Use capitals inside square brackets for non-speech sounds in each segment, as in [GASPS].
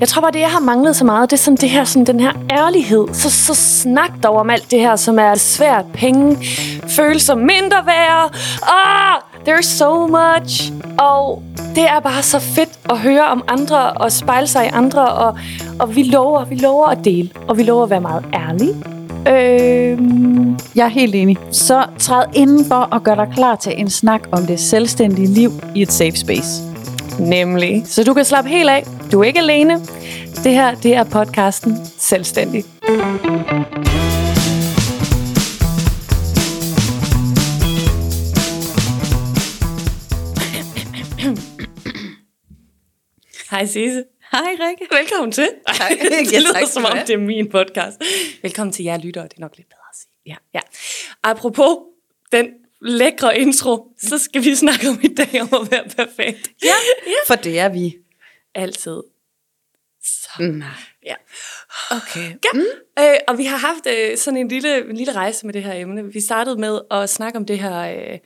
Jeg tror bare, det jeg har manglet så meget, det er sådan det her, sådan den her ærlighed. Så, så snak dog om alt det her, som er svært. Penge, følelser, mindre værd. Ah, there's so much. Og det er bare så fedt at høre om andre og spejle sig i andre. Og, og vi lover, vi lover at dele. Og vi lover at være meget ærlige. Øhm, jeg er helt enig. Så træd indenfor og gør dig klar til en snak om det selvstændige liv i et safe space. Nemlig. Så du kan slappe helt af. Du er ikke alene. Det her, det er podcasten Selvstændig. Hej Sisse. Hej Rikke. Velkommen til. [LAUGHS] Tak. [LAUGHS] det Ja, lyder tak som om, det er min podcast. Velkommen til jer lyttere, det er nok lidt bedre at sige. Ja. ja. Apropos den lækre intro, så skal vi snakke om i dag om at være perfekt. Ja, for det er vi. Altid. Så. Mm. Ja. Okay. Ja, mm. øh, og vi har haft øh, sådan en lille, en lille rejse med det her emne. Vi startede med at snakke om det her, øh,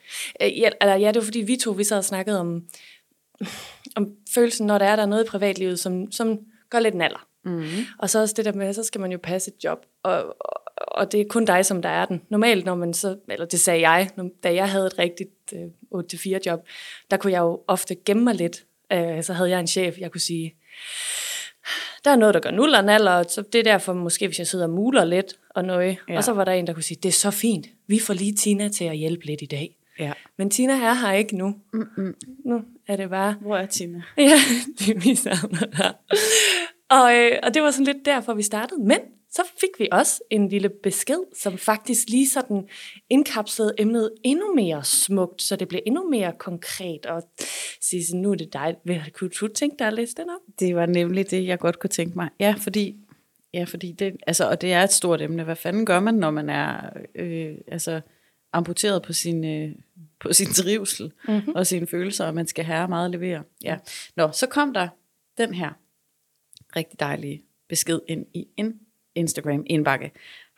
øh, ja, eller, ja, det var fordi vi to, vi sad og snakkede om, om følelsen, når der er der er noget i privatlivet, som, som gør lidt naller. Mm. Og så også det der med, så skal man jo passe et job, og, og, og det er kun dig, som der er den. Normalt, når man så, eller det sagde jeg, når, da jeg havde et rigtigt øh, 8-4 job, der kunne jeg jo ofte gemme mig lidt. Øh, så havde jeg en chef, jeg kunne sige, der er noget, der gør nul og naller, så det er derfor måske, hvis jeg sidder og muler lidt og noget. Ja. Og så var der en, der kunne sige, det er så fint, vi får lige Tina til at hjælpe lidt i dag. Ja. Men Tina er her ikke nu. Mm-mm. Nu er det bare Hvor er Tina? [LAUGHS] Ja, det vi savner der. Og, øh, og det var sådan lidt derfor, vi startede. Men så fik vi også en lille besked, som faktisk lige sådan indkapslede emnet endnu mere smukt, så det blev endnu mere konkret. Og Sisse, nu er det dig. Kunne du tænke dig at læse den op? Det var nemlig det, jeg godt kunne tænke mig. Ja, fordi, ja, fordi det, altså, og det er et stort emne. Hvad fanden gør man, når man er øh, altså, amputeret på sin, øh, på sin trivsel mm-hmm. og sine følelser, og man skal have meget levere. Ja. Nå, så kom der den her rigtig dejlige besked ind i en Instagram-indbakke.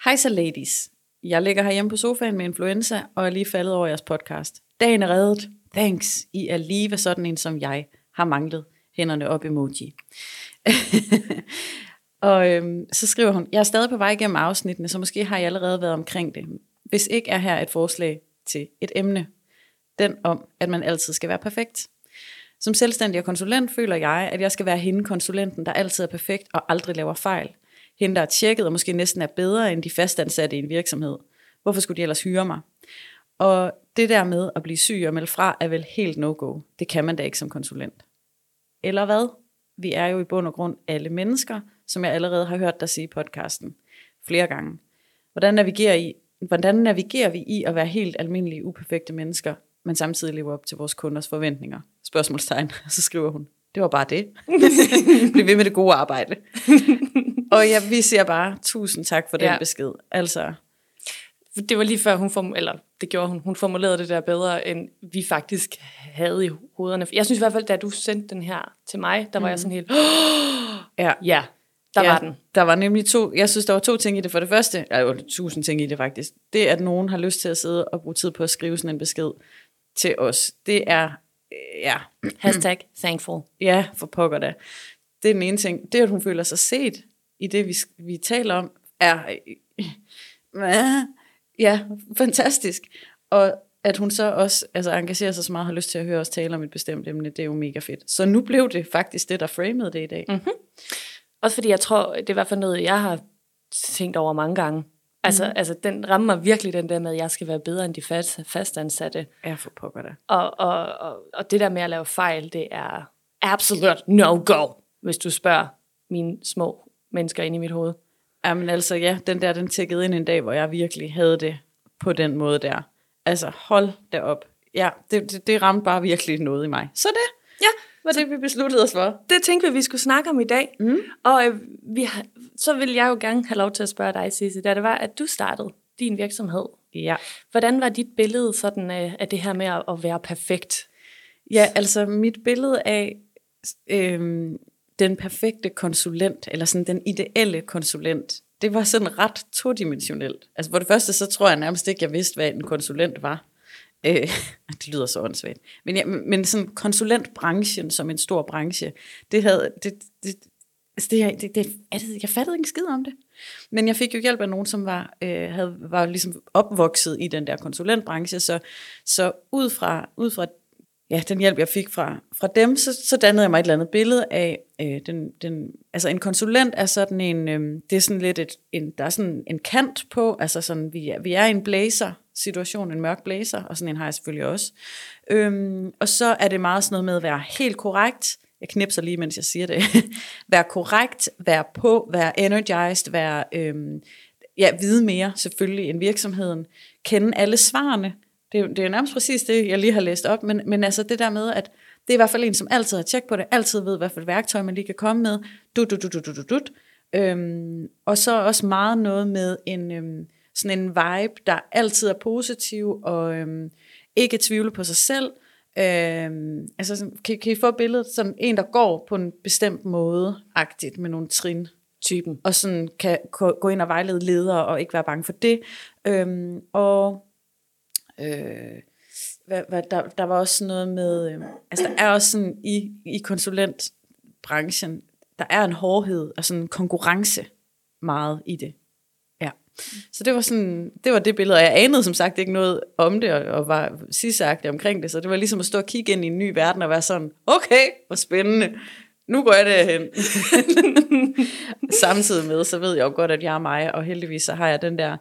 Hej så ladies. Jeg ligger herhjemme på sofaen med influenza, og er lige faldet over jeres podcast. Dagen er reddet. Thanks. I er lige sådan en, som jeg har manglet. Hænderne op emoji. [LAUGHS] og øhm, så skriver hun, jeg er stadig på vej igennem afsnittene, så måske har jeg allerede været omkring det. Hvis ikke er her et forslag til et emne. Den om, at man altid skal være perfekt. Som selvstændig og konsulent føler jeg, at jeg skal være hende konsulenten, der altid er perfekt og aldrig laver fejl. Hende, der er tjekket og måske næsten er bedre end de fastansatte i en virksomhed. Hvorfor skulle de ellers hyre mig? Og det der med at blive syg og melde fra er vel helt no-go. Det kan man da ikke som konsulent. Eller hvad? Vi er jo i bund og grund alle mennesker, som jeg allerede har hørt dig sige i podcasten flere gange. Hvordan navigerer, I, hvordan navigerer vi i at være helt almindelige, uperfekte mennesker, men samtidig leve op til vores kunders forventninger? Spørgsmålstegn. [LAUGHS] Så skriver hun, det var bare det. [LAUGHS] Bliv ved med det gode arbejde. [LAUGHS] og ja, vi siger bare, tusind tak for den Ja. besked. Altså, Det var lige før hun form- eller det gjorde hun. Hun formulerede det der bedre, end vi faktisk havde i hovederne. Jeg synes i hvert fald, da du sendte den her til mig, der var jeg sådan helt, [GASPS] ja, ja, der ja, var den. Der var nemlig to, jeg synes, der var to ting i det. For det første, der var tusind ting i det faktisk. Det, at nogen har lyst til at sidde og bruge tid på at skrive sådan en besked til os, det er, ja, Hashtag thankful. ja, for pokker da. Det er den ene ting. Det, at hun føler sig set i det, vi, vi taler om, er, øh, [LAUGHS] ja, fantastisk. Og at hun så også altså, engagerer sig så meget og har lyst til at høre os tale om et bestemt emne, det er jo mega fedt. Så nu blev det faktisk det, der framede det i dag. Mm. Også fordi jeg tror, det er i hvert fald noget, jeg har tænkt over mange gange. Altså, mm. altså den rammer mig virkelig den der med, at jeg skal være bedre end de fast, fastansatte. Ja, for pokker da. Og, og, og, og det der med at lave fejl, det er absolut no-go, hvis du spørger mine små mennesker inde i mit hoved. Jamen altså, ja, den der, den tækkede ind en dag, hvor jeg virkelig havde det på den måde der. Altså, hold da op. Ja, det, det, det ramte bare virkelig noget i mig. Så det Ja, var det, vi besluttede os for. det tænkte vi, vi skulle snakke om i dag. Mm. Og øh, vi har, så vil jeg jo gerne have lov til at spørge dig, Sisse, da det var, at du startede din virksomhed. Ja. Hvordan var dit billede sådan, øh, af det her med at, at være perfekt? Ja, altså mit billede af øhm, den perfekte konsulent, eller sådan den ideelle konsulent, det var sådan ret todimensionelt. Altså for det første, så tror jeg nærmest ikke, jeg vidste, hvad en konsulent var. Øh, [LAUGHS] det lyder så åndssvagt. Men, ja, men sådan konsulentbranchen som en stor branche, det havde, det, det, Altså det, det, det, det, jeg fattede ikke skid om det. Men jeg fik jo hjælp af nogen, som var, øh, havde, var ligesom opvokset i den der konsulentbranche, så, så ud fra, ud fra ja, den hjælp, jeg fik fra, fra dem, så, så dannede jeg mig et eller andet billede af, øh, den, den, altså en konsulent er sådan en, øh, det er sådan lidt et, en, der er sådan en kant på, altså sådan, vi er, vi er i en blazer situation, en mørk blazer, og sådan en har jeg selvfølgelig også. Øhm, og så er det meget sådan noget med at være helt korrekt, jeg knipser lige, mens jeg siger det, [LAUGHS] være korrekt, være på, være energized, være, øhm, ja, vide mere selvfølgelig end virksomheden, kende alle svarene, det, det er nærmest præcis det, jeg lige har læst op, men, men altså det der med, at det er i hvert fald en, som altid har tjekket på det, altid ved, hvad for et værktøj man lige kan komme med, du, du, du, du, du, du, du. Øhm, og så også meget noget med en, øhm, sådan en vibe, der altid er positiv, og øhm, ikke tvivle på sig selv. Øhm, altså, kan, kan I få billedet som en, der går på en bestemt måde, agtigt med nogle trin, typen, og sådan kan gå ind og vejlede ledere, og ikke være bange for det. Øhm, og Øh, hvad, hvad, der, der var også noget med, øh, altså der er også sådan i, i konsulentbranchen, der er en hårdhed og sådan en konkurrence meget i det. Ja. Så det var sådan, det var det billede, og jeg anede som sagt ikke noget om det, og, og var sidsagtig omkring det, så det var ligesom at stå og kigge ind i en ny verden, og være sådan, okay, hvor spændende, nu går jeg derhen. [LAUGHS] Samtidig med, så ved jeg jo godt, at jeg er mig, og heldigvis så har jeg den der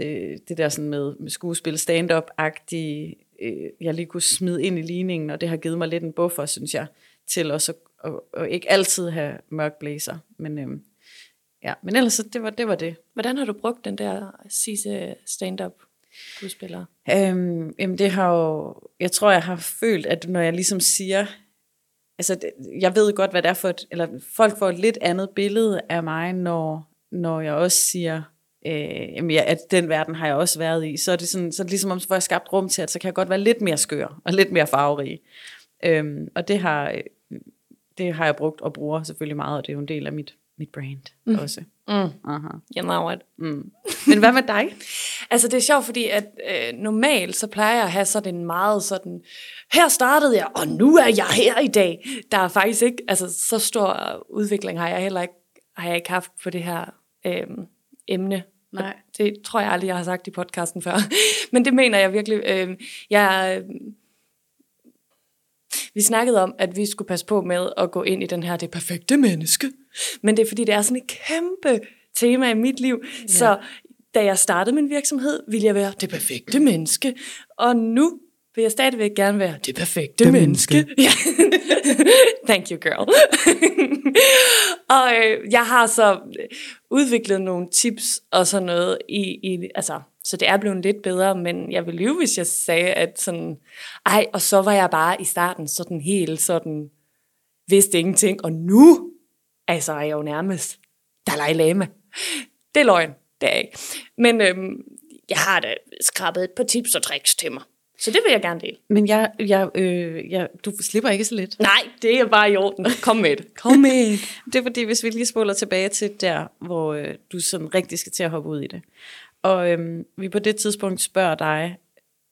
øh, det der sådan med, med skuespil, stand-up-agtige, øh, jeg lige kunne smide ind i ligningen, og det har givet mig lidt en buffer, synes jeg, til også at, at, at ikke altid have mørk blazer. Men, øh, ja. Men ellers, det var, det var det. Hvordan har du brugt den der sidste stand-up skuespiller? Øhm, jamen det har jo, jeg tror, jeg har følt, at når jeg ligesom siger, altså jeg ved godt, hvad det er for et, eller folk får et lidt andet billede af mig, når, når jeg også siger, øh, jamen ja, at den verden har jeg også været i, så er det, sådan, så er det ligesom om, så får jeg skabt rum til, at så kan jeg godt være lidt mere skør, og lidt mere farverig. Øhm, og det har, det har jeg brugt og bruger selvfølgelig meget, og det er jo en del af mit, mit brand mm. også. Mm. Aha. You know it. Mm. Men hvad med dig? [LAUGHS] altså det er sjovt, fordi at øh, normalt så plejer jeg at have sådan en meget sådan, her startede jeg, og nu er jeg her i dag. Der er faktisk ikke, altså så stor udvikling har jeg heller ikke, har jeg ikke haft på det her øh, emne Nej. det tror jeg aldrig, jeg har sagt i podcasten før. [LAUGHS] Men det mener jeg virkelig. Øh, jeg, vi snakkede om, at vi skulle passe på med at gå ind i den her det perfekte menneske. Men det er fordi, det er sådan et kæmpe tema i mit liv. Ja. Så da jeg startede min virksomhed, ville jeg være det perfekte menneske. Og nu vil jeg stadigvæk gerne være det perfekte det menneske. menneske. Ja. [LAUGHS] Thank you, girl. [LAUGHS] og øh, jeg har så udviklet nogle tips og sådan noget i, i altså, så det er blevet lidt bedre, men jeg vil lyve, hvis jeg sagde, at sådan, ej, og så var jeg bare i starten sådan helt sådan, vidste ingenting, og nu, altså er jeg jo nærmest Dalai Lama. Det er løgn, det er ikke. Men øhm, jeg har da skrabet et par tips og tricks til mig. Så det vil jeg gerne dele. Men jeg, jeg, øh, jeg, du slipper ikke så lidt. Nej, det er bare i orden. Kom med det. Kom med Det er fordi, hvis vi lige spoler tilbage til der, hvor øh, du sådan rigtig skal til at hoppe ud i det. Og øh, vi på det tidspunkt spørger dig,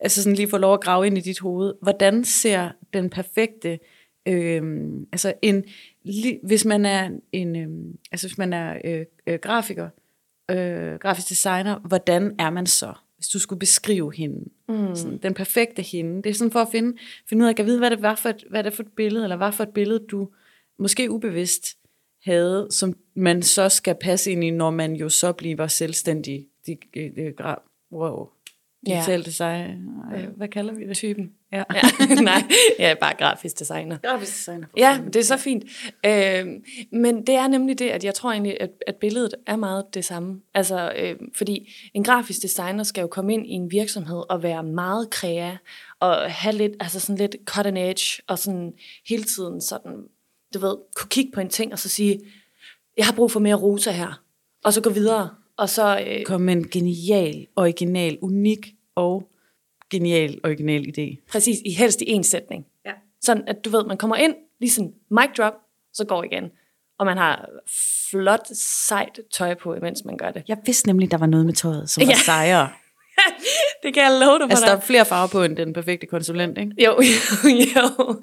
altså sådan lige får lov at grave ind i dit hoved, hvordan ser den perfekte, øh, altså en, li, hvis man er en, øh, altså hvis man er øh, øh, grafiker, øh, grafisk designer, hvordan er man så? Hvis du skulle beskrive hende. Mm. Sådan, den perfekte hende. Det er sådan for at finde, finde ud af, at vide, hvad det var for et, hvad det er for et billede, eller hvad for et billede, du måske ubevidst havde, som man så skal passe ind i, når man jo så bliver selvstændig. De, de, de, wow. Digital ja. design. Hvad kalder vi det? Typen. Ja. [LAUGHS] ja. Nej, jeg er bare grafisk designer. Grafisk designer. Ja, det er så fint. Øh, men det er nemlig det, at jeg tror egentlig, at, at billedet er meget det samme. Altså, øh, fordi en grafisk designer skal jo komme ind i en virksomhed og være meget kreativ og have lidt, altså sådan lidt cutting edge og sådan hele tiden sådan, du ved, kunne kigge på en ting og så sige, jeg har brug for mere rosa her. Og så gå videre. Og så, øh, Kom med en genial, original, unik og genial, original idé. Præcis, i helst i en sætning. Ja. Sådan, at du ved, man kommer ind, lige sådan mic drop, så går igen. Og man har flot, sejt tøj på, mens man gør det. Jeg vidste nemlig, der var noget med tøjet, som var ja. sejere. [LAUGHS] det kan jeg love dig for Altså, der er flere farver på end den perfekte konsulent, ikke? Jo, [LAUGHS] jo, jo,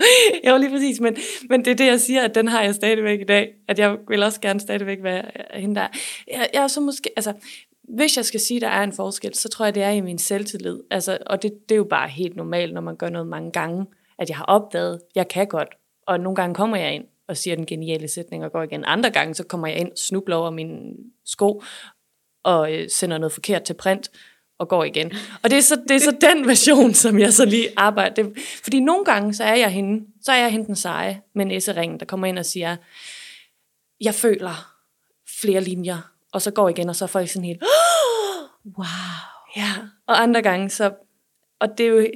jo, lige præcis. Men, men det er det, jeg siger, at den har jeg stadigvæk i dag. At jeg vil også gerne stadigvæk være hende der. Jeg, jeg er så måske, altså, hvis jeg skal sige, at der er en forskel, så tror jeg, det er i min selvtillid. Altså, og det, det er jo bare helt normalt, når man gør noget mange gange, at jeg har opdaget, jeg kan godt. Og nogle gange kommer jeg ind og siger den geniale sætning og går igen. Andre gange, så kommer jeg ind, snubler over mine sko og øh, sender noget forkert til print og går igen. Og det er så, det er så den version, som jeg så lige arbejder. Det, fordi nogle gange, så er jeg hende, så er jeg hende den seje med næseringen, der kommer ind og siger, jeg føler flere linjer, og så går igen, og så er folk sådan helt, Wow. ja. Og andre gange, så, og det er jo,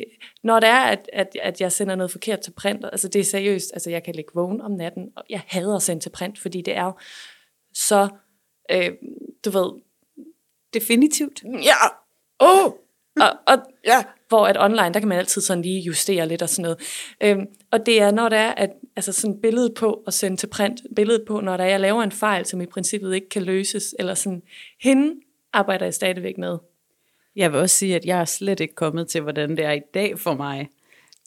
når det er, at, at, at jeg sender noget forkert til print, altså det er seriøst, altså jeg kan ligge vågen om natten, og jeg hader at sende til print, fordi det er jo så, øh, du ved, Definitivt. ja, oh. og, og ja, hvor at online, der kan man altid sådan lige justere lidt og sådan noget. Øhm, og det er, når det er, at altså sådan billedet på at sende til print, billedet på, når der er, jeg laver en fejl, som i princippet ikke kan løses, eller sådan, hende arbejder jeg stadigvæk med. Jeg vil også sige, at jeg er slet ikke kommet til, hvordan det er i dag for mig,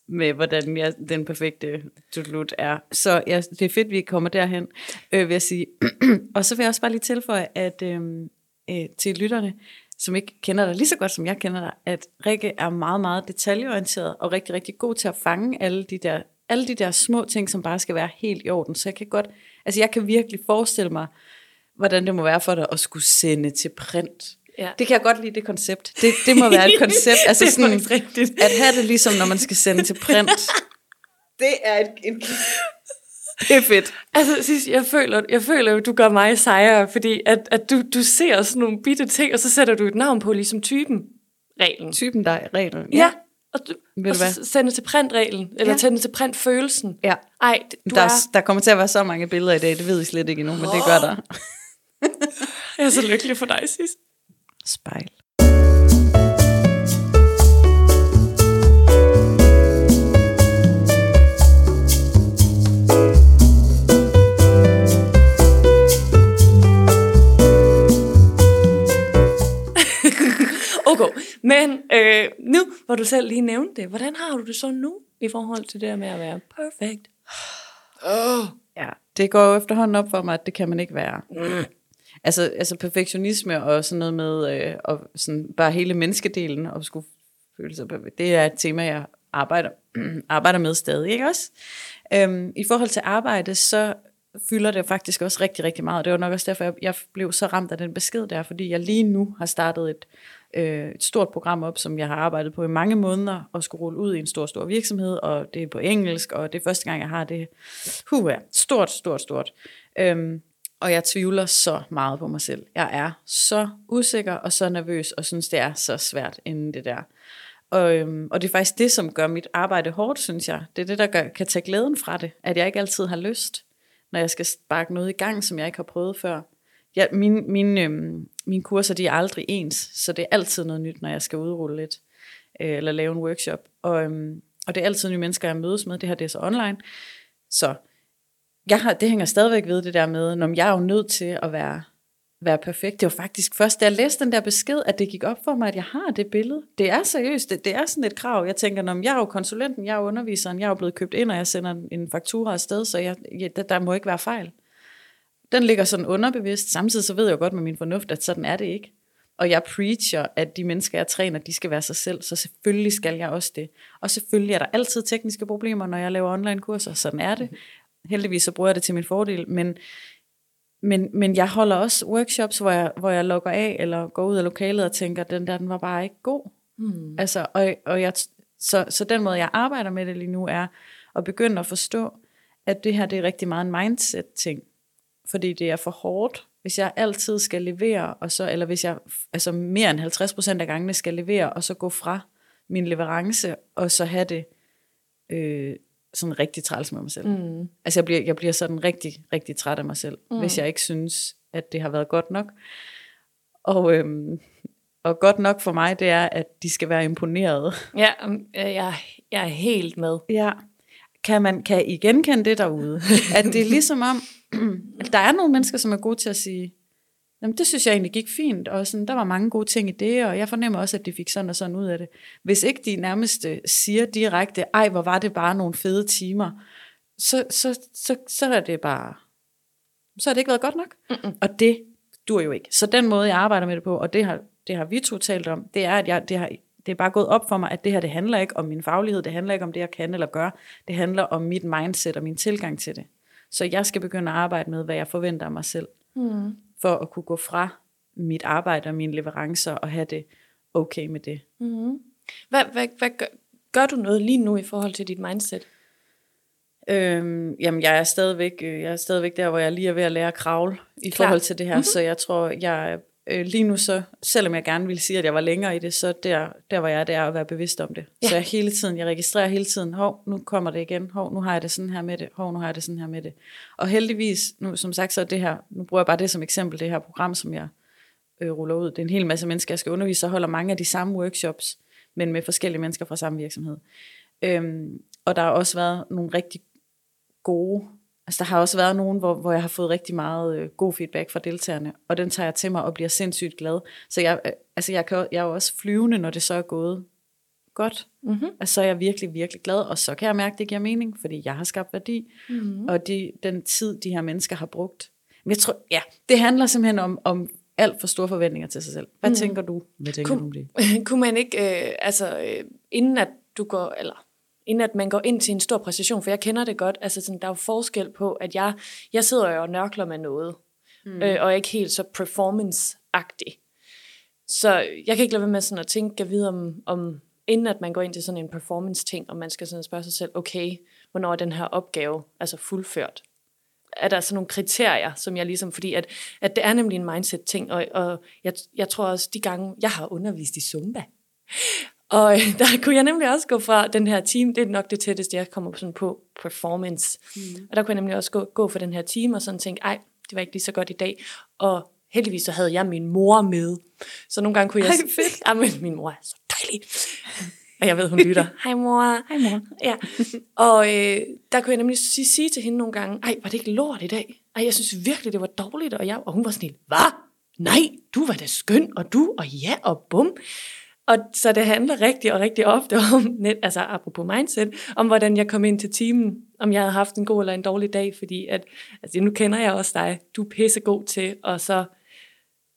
med hvordan jeg, den perfekte tutlut er. Så ja, det er fedt, vi kommer derhen, øh, vil jeg sige. [CLEARS THROAT] og så vil jeg også bare lige tilføje, at øh, øh, til lytterne, som ikke kender dig lige så godt, som jeg kender dig, at Rikke er meget, meget detaljeorienteret og rigtig, rigtig god til at fange alle de der, alle de der små ting, som bare skal være helt i orden. Så jeg kan godt, altså jeg kan virkelig forestille mig, hvordan det må være for dig at skulle sende til print. Ja. Det kan jeg godt lide, det koncept. Det, det må være et [LAUGHS] koncept. Altså Det er sådan, rigtigt. At have det ligesom, når man skal sende til print. [LAUGHS] Det er et, et det er fedt. Altså, Sis, jeg føler, jeg føler at du gør mig sejere, fordi at, at du, du ser sådan nogle bitte ting, og så sætter du et navn på, ligesom typen reglen. Typen der er reglen. Ja, og, du, Ved og hvad? sende til printreglen, eller Ja. ja. sende til printfølelsen. ja. Ej, du Der, er, er, der kommer til at være så mange billeder i dag, det ved I slet ikke endnu, men det gør der. [LAUGHS] jeg er så lykkelig for dig, Sis. Spejl. Okay, men øh, nu, hvor du selv lige nævnte det, hvordan har du det så nu, i forhold til det der med at være perfekt? Ja, det går jo efterhånden op for mig, at det kan man ikke være. Mm. Altså, altså perfektionisme og sådan noget med, øh, og sådan bare hele menneskedelen og skulle føle sig perfekt, det er et tema, jeg arbejder, [CLEARS THROAT] arbejder med stadig, ikke også? Øhm, I forhold til arbejde, så fylder det faktisk også rigtig, rigtig meget. Det var nok også derfor, jeg, jeg blev så ramt af den besked der, fordi jeg lige nu har startet et, øh, et stort program op, som jeg har arbejdet på i mange måneder, og skulle rulle ud i en stor, stor virksomhed, og det er på engelsk, og det er første gang, jeg har det. Huh, ja. Stort, stort, stort. Øhm, og jeg tvivler så meget på mig selv. Jeg er så usikker og så nervøs, og synes, det er så svært inden det der. Og, øhm, og det er faktisk det, som gør mit arbejde hårdt, synes jeg. Det er det, der gør, kan tage glæden fra det. At jeg ikke altid har lyst, når jeg skal sparke noget i gang, som jeg ikke har prøvet før. Ja, mine, mine, øhm, mine kurser, de er aldrig ens, så det er altid noget nyt, når jeg skal udrulle lidt, øh, eller lave en workshop. Og, øhm, og det er altid nye mennesker, jeg mødes med. Det her det er så online. Så jeg har, det hænger stadigvæk ved det der med, når jeg er jo nødt til at være, være perfekt. Det var faktisk først, da jeg læste den der besked, at det gik op for mig, at jeg har det billede. Det er seriøst, det, det er sådan et krav. Jeg tænker, når jeg er jo konsulenten, jeg er jo underviseren, jeg er jo blevet købt ind, og jeg sender en- en faktura afsted, så jeg, ja, der, der må ikke være fejl. Den ligger sådan underbevidst. Samtidig så ved jeg jo godt med min fornuft, at sådan er det ikke. Og jeg preacher, at de mennesker, jeg træner, de skal være sig selv, så selvfølgelig skal jeg også det. Og selvfølgelig er der altid tekniske problemer, når jeg laver online kurser. Sådan er det. Heldigvis så bruger jeg det til min fordel, men, men, men jeg holder også workshops, hvor jeg, hvor jeg logger af, eller går ud af lokalet og tænker, den der, den var bare ikke god. Hmm. Altså, og, og jeg, så, så den måde, jeg arbejder med det lige nu, er at begynde at forstå, at det her det er rigtig meget en mindset-ting. Fordi det er for hårdt, hvis jeg altid skal levere, og så, eller hvis jeg altså mere end 50% af gangene skal levere, og så gå fra min leverance, og så have det øh, sådan rigtig træls med mig selv. Mm. Altså jeg bliver, jeg bliver sådan rigtig, rigtig træt af mig selv, mm. hvis jeg ikke synes, at det har været godt nok. Og, øhm, og godt nok for mig, det er, at de skal være imponeret. Ja, um, jeg, jeg er helt med. Ja. Kan, man, kan I genkende det derude? At det er ligesom om, [CLEARS THROAT] at der er nogle mennesker, som er gode til at sige, Jamen, det synes jeg egentlig gik fint, og sådan, der var mange gode ting i det, og jeg fornemmer også, at de fik sådan og sådan ud af det. Hvis ikke de nærmest øh, siger direkte, ej, hvor var det bare nogle fede timer, så, så, så, så er det bare, så har det ikke været godt nok. Mm-mm. Og det dur jo ikke. Så den måde, jeg arbejder med det på, og det har, det har vi to talt om, det er, at jeg, det, har, det er bare gået op for mig, at det her, det handler ikke om min faglighed, det handler ikke om det, jeg kan eller gør, det handler om mit mindset og min tilgang til det. Så jeg skal begynde at arbejde med, hvad jeg forventer af mig selv. Mm. For at kunne gå fra mit arbejde og mine leverancer og have det okay med det. Mm. Hvad, hvad, hvad gør, gør du noget lige nu i forhold til dit mindset? Øhm, jamen, jeg er, stadigvæk, øh, jeg er stadigvæk der, hvor jeg lige er ved at lære at kravle i Klar. forhold til det her, mm-hmm. så jeg tror, jeg øh, lige nu så, selvom jeg gerne ville sige, at jeg var længere i det, så der, der hvor jeg er, det er at være bevidst om det. Ja. Så jeg hele tiden, jeg registrerer hele tiden, hov, nu kommer det igen, hov, nu har jeg det sådan her med det, hov, nu har jeg det sådan her med det. Og heldigvis, nu som sagt, så er det her, nu bruger jeg bare det som eksempel, det her program, som jeg øh, ruller ud. Det er en hel masse mennesker, jeg skal undervise, så holder mange af de samme workshops, men med forskellige mennesker fra samme virksomhed. Øhm, og der har også været nogle rigtig gode. Altså der har også været nogen, hvor, hvor jeg har fået rigtig meget øh, god feedback fra deltagerne, og den tager jeg til mig og bliver sindssygt glad. Så jeg, øh, altså jeg, kan, jeg er jo også flyvende, når det så er gået godt. Mm-hmm. Altså så er jeg virkelig, virkelig glad, og så kan jeg mærke, at det giver mening, fordi jeg har skabt værdi, mm-hmm. og de, den tid, de her mennesker har brugt. Men jeg tror, ja, det handler simpelthen om, om alt for store forventninger til sig selv. Hvad mm. tænker du? Hvad tænker Kun, du om det? [LAUGHS] Kunne man ikke, øh, altså øh, inden at du går, eller inden at man går ind til en stor præstation, for jeg kender det godt, altså sådan, der er jo forskel på, at jeg, jeg sidder jo og nørkler med noget, mm. øh, og ikke helt så performance-agtig. Så jeg kan ikke lade være med sådan at tænke at vide om, om, inden at man går ind til sådan en performance-ting, og man skal sådan spørge sig selv, okay, hvornår er den her opgave altså fuldført? Er der sådan nogle kriterier, som jeg ligesom, fordi at, at det er nemlig en mindset-ting, og, og jeg, jeg tror også, de gange, jeg har undervist i Zumba, og øh, [LAUGHS] der kunne jeg nemlig også gå fra den her team, det er nok det tætteste, jeg kommer sådan på performance. Mm. Og der kunne jeg nemlig også gå, gå for den her team og sådan tænke, ej, det var ikke lige så godt i dag. Og heldigvis så havde jeg min mor med. Så nogle gange kunne jeg... Ej, fedt. [LAUGHS] Ja, men min mor er så dejlig. Og jeg ved, hun lytter. [LAUGHS] Hej mor. Hej mor. Ja. Og øh, der kunne jeg nemlig sige, sige til hende nogle gange, ej, var det ikke lort i dag? Ej, jeg synes virkelig, det var dårligt. Og, jeg, og hun var sådan helt, hvad? Nej, du var da skøn, og du, og ja, og bum. Og så det handler rigtig og rigtig ofte [LAUGHS] om, net, altså apropos mindset, om hvordan jeg kom ind til timen, om jeg havde haft en god eller en dårlig dag, fordi at, altså nu kender jeg også dig, du er pissegod til, og så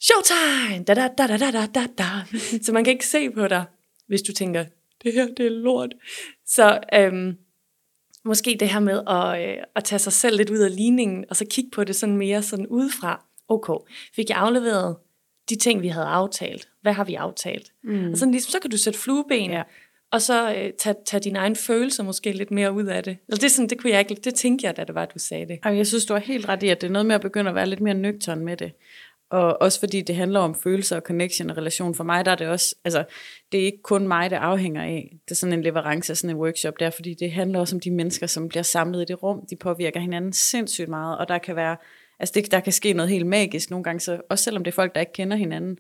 showtime, da da da da da da da [LAUGHS] Så man kan ikke se på dig, hvis du tænker, det her det er lort. Så øhm, måske det her med at, øh, at tage sig selv lidt ud af ligningen, og så kigge på det sådan mere sådan udefra. Okay, fik jeg afleveret de ting, vi havde aftalt. Hvad har vi aftalt? Mm. Og sådan ligesom, så kan du sætte flueben, ja. og så øh, tage, tage dine egne følelser måske lidt mere ud af det. Eller det, sådan, det kunne jeg ikke, det tænkte jeg, da det var, du sagde det. Jeg synes, du har helt ret i, at det er noget med at begynde at være lidt mere nøgtern med det. Og også fordi det handler om følelser og connection og relation. For mig der er det også, altså det er ikke kun mig, det afhænger af. Det er sådan en leverance af sådan en workshop der, fordi det handler også om de mennesker, som bliver samlet i det rum. De påvirker hinanden sindssygt meget, og der kan være Altså det, der kan ske noget helt magisk nogle gange, så også selvom det er folk, der ikke kender hinanden,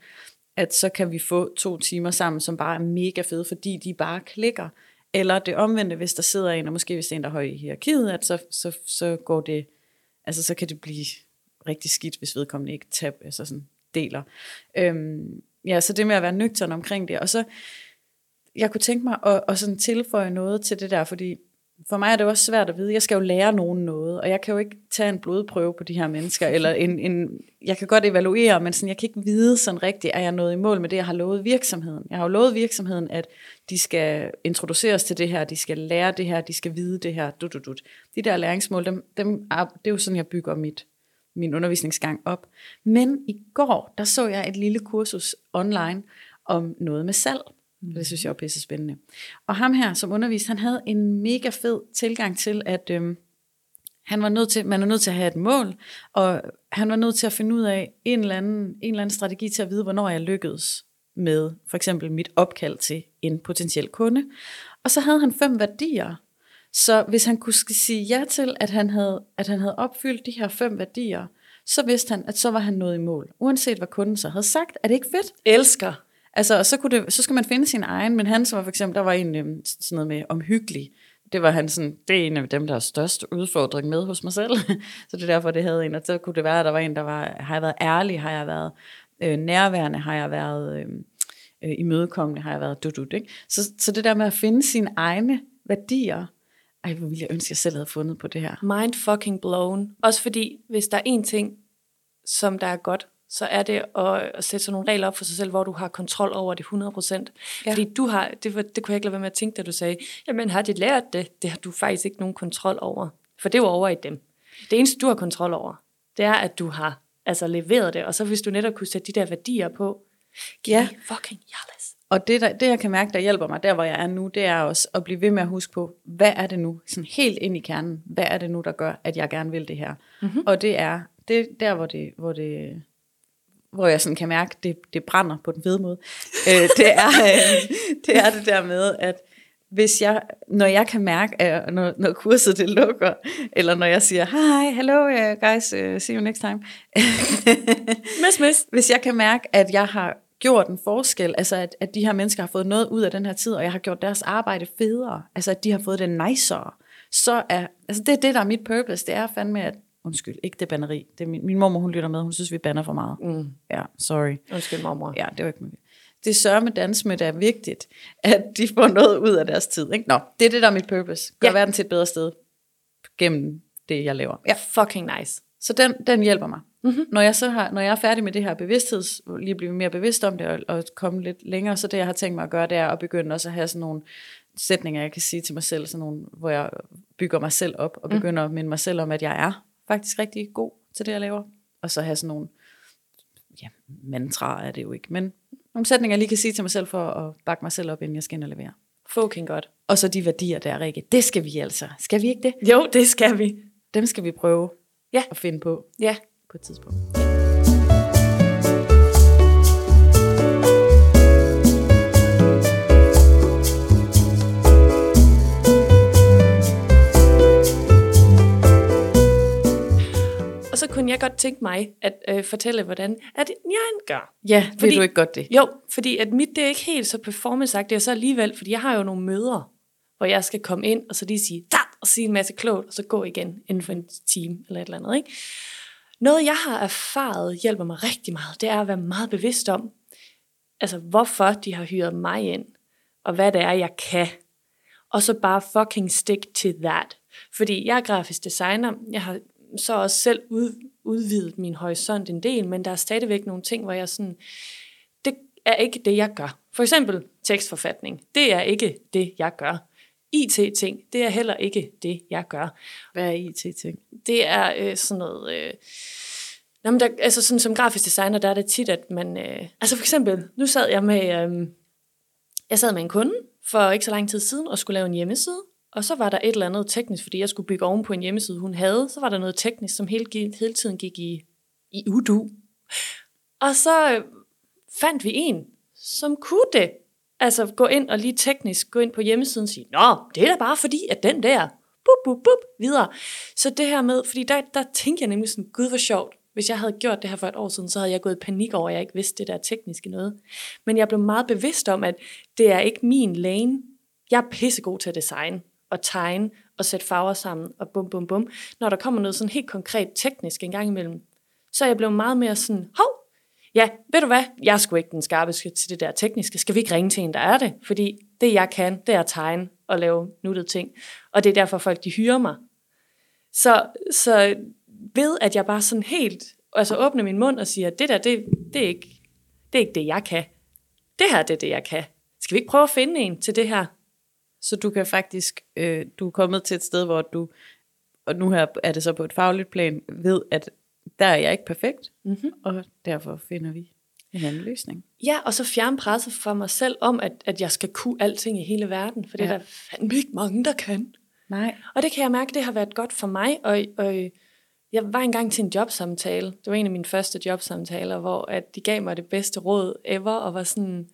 at så kan vi få to timer sammen, som bare er mega fede, fordi de bare klikker. Eller det omvendte, hvis der sidder en, og måske hvis det er en, der er høj i hierarkiet, at så, så, så går det, altså så kan det blive rigtig skidt, hvis vedkommende ikke tab, altså sådan deler. Øhm, ja, så det med at være nøgtern omkring det, og så, jeg kunne tænke mig at, at sådan tilføje noget til det der, fordi for mig er det også svært at vide. Jeg skal jo lære nogen noget, og jeg kan jo ikke tage en blodprøve på de her mennesker, [LAUGHS] eller en, en, jeg kan godt evaluere, men sådan, jeg kan ikke vide sådan rigtigt, er jeg nået i mål med det, jeg har lovet virksomheden. Jeg har jo lovet virksomheden, at de skal introduceres til det her, de skal lære det her, de skal vide det her, du, du, du. De der læringsmål, dem, dem er, det er jo sådan, jeg bygger mit, min undervisningsgang op. Men i går, der så jeg et lille kursus online om noget med salg. Mm. Det synes jeg er pisse spændende. Og ham her, som underviste, han havde en mega fed tilgang til, at øhm, han var nødt til, man er nødt til at have et mål, og han var nødt til at finde ud af en eller anden, en eller anden strategi til at vide, hvornår jeg lykkedes med for eksempel mit opkald til en potentiel kunde. Og så havde han fem værdier. Så hvis han kunne sige ja til, at han havde, at han havde opfyldt de her fem værdier, så vidste han, at så var han nået i mål. Uanset hvad kunden så havde sagt. Er det ikke fedt? Elsker. Altså, så, kunne det, så skal man finde sin egen, men han var for eksempel, der var en øhm, sådan noget med omhyggelig. det var han sådan, det er en af dem, der har størst udfordring med hos mig selv. [LAUGHS] så det er derfor, det havde en. Og så kunne det være, at der var en, der var, har jeg været ærlig, har jeg været øh, nærværende, har jeg været øh, øh, imødekommende, har jeg været dudut, ikke? Så, så det der med at finde sine egne værdier, ej, hvor ville jeg ønske, jeg selv havde fundet på det her. Mind fucking blown. Også fordi, hvis der er en ting, som der er godt, så er det at, at sætte sådan nogle regler op for sig selv, hvor du har kontrol over det 100%. Ja. Fordi du har, det, var, det kunne jeg ikke lade være med at tænke, da du sagde, jamen har de lært det? Det har du faktisk ikke nogen kontrol over. For det var over i dem. Det eneste, du har kontrol over, det er, at du har altså leveret det, og så hvis du netop kunne sætte de der værdier på, ja. fucking jealous. Og det, der, det, jeg kan mærke, der hjælper mig der, hvor jeg er nu, det er også at blive ved med at huske på, hvad er det nu, sådan helt ind i kernen, hvad er det nu, der gør, at jeg gerne vil det her? Mm-hmm. Og det er det der, hvor det, hvor det, hvor jeg sådan kan mærke, det, det brænder på den fede måde. øh, det, er, øh, [LAUGHS] det er det der med, at hvis jeg, når jeg kan mærke, at når, når kurset det lukker, eller når jeg siger, hej, hello uh, guys, uh, see you next time. [LAUGHS] miss, miss. Hvis jeg kan mærke, at jeg har gjort en forskel, altså at, at de her mennesker har fået noget ud af den her tid, og jeg har gjort deres arbejde federe, altså at de har fået det nicere, så er, altså det er det, der er mit purpose, det er fandme, at Undskyld, ikke det banneri. Det er min, min mormor, hun lytter med. Hun synes, vi banner for meget. Mm. Ja, sorry. Undskyld, mormor. Ja, det var ikke med. Det sørger med dans med, det er vigtigt, at de får noget ud af deres tid. Ikke? Nå, det er det, der er mit purpose. Gør ja. verden til et bedre sted gennem det, jeg laver. Ja, fucking nice. Så den, den hjælper mig. Mm-hmm. Når, jeg så har, når jeg er færdig med det her bevidstheds, lige blive mere bevidst om det og, og komme lidt længere, så det jeg har tænkt mig at gøre, det er at begynde også at have sådan nogle sætninger, jeg kan sige til mig selv, sådan nogle, hvor jeg bygger mig selv op og mm. begynder mm. at minde mig selv om, at jeg er faktisk rigtig god til det, jeg laver. Og så have sådan nogle, ja, mantra er det jo ikke, men nogle sætninger, jeg lige kan sige til mig selv for at bakke mig selv op, inden jeg skal ind og levere. Fucking godt. Og så de værdier der, Rikke. Det skal vi altså. Skal vi ikke det? Jo, det skal vi. Dem skal vi prøve ja. at finde på. Ja. På et tidspunkt. Kunne jeg godt tænke mig at øh, fortælle, hvordan at jeg gør. Ja, fordi, vil du ikke godt det? Jo, fordi at mit det er ikke helt så performance og så alligevel, fordi jeg har jo nogle møder, hvor jeg skal komme ind, og så lige sige, da, og sige en masse klogt, og så gå igen inden for en time, eller et eller andet. Ikke? Noget, jeg har erfaret, hjælper mig rigtig meget, det er at være meget bevidst om, altså hvorfor de har hyret mig ind, og hvad det er, jeg kan. Og så bare fucking stick to that. Fordi jeg er grafisk designer, jeg har så også selv ud, udvidet min horisont en del, men der er stadigvæk nogle ting, hvor jeg sådan, det er ikke det, jeg gør. For eksempel tekstforfatning, det er ikke det, jeg gør. IT-ting, det er heller ikke det, jeg gør. Hvad er IT-ting? Det er øh, sådan noget... Øh, Jamen der, altså sådan som grafisk designer, der er det tit, at man... Øh, altså for eksempel, nu sad jeg med... Øh, jeg sad med en kunde for ikke så lang tid siden og skulle lave en hjemmeside. Og så var der et eller andet teknisk, fordi jeg skulle bygge oven på en hjemmeside, hun havde. Så var der noget teknisk, som hele, hele tiden gik i, i udu. Og så øh, fandt vi en, som kunne det. Altså gå ind og lige teknisk gå ind på hjemmesiden og sige, Nå, det er da bare fordi, at den der, bup, bup, bup, videre. Så det her med, fordi der, der tænkte jeg nemlig sådan, gud hvor sjovt, hvis jeg havde gjort det her for et år siden, så havde jeg gået i panik over, at jeg ikke vidste det der tekniske noget. Men jeg blev meget bevidst om, at det er ikke min lane. Jeg er pissegod til at designe og tegne og sætte farver sammen og bum, bum, bum. Når der kommer noget sådan helt konkret teknisk en gang imellem, så er jeg blevet meget mere sådan, hov, ja, ved du hvad, jeg er sgu ikke den skarpeste til det der tekniske. Skal vi ikke ringe til en, der er det? Fordi det, jeg kan, det er at tegne og lave nuttede ting. Og det er derfor, folk de hyrer mig. Så, så ved, at jeg bare sådan helt altså åbner min mund og siger, det der, det, det, er ikke, det er ikke det, jeg kan. Det her, det er det, jeg kan. Skal vi ikke prøve at finde en til det her? Så du kan faktisk, øh, du er kommet til et sted, hvor du, og nu her er det så på et fagligt plan, ved, at der er jeg ikke perfekt, mm-hmm. og derfor finder vi en anden løsning. Ja, og så fjerne presset fra mig selv om, at, at jeg skal kunne alting i hele verden, for det ja. er der fandme ikke mange, der kan. Nej. Og det kan jeg mærke, det har været godt for mig, og, og jeg var engang til en jobsamtale, det var en af mine første jobsamtaler, hvor at de gav mig det bedste råd ever, og var sådan,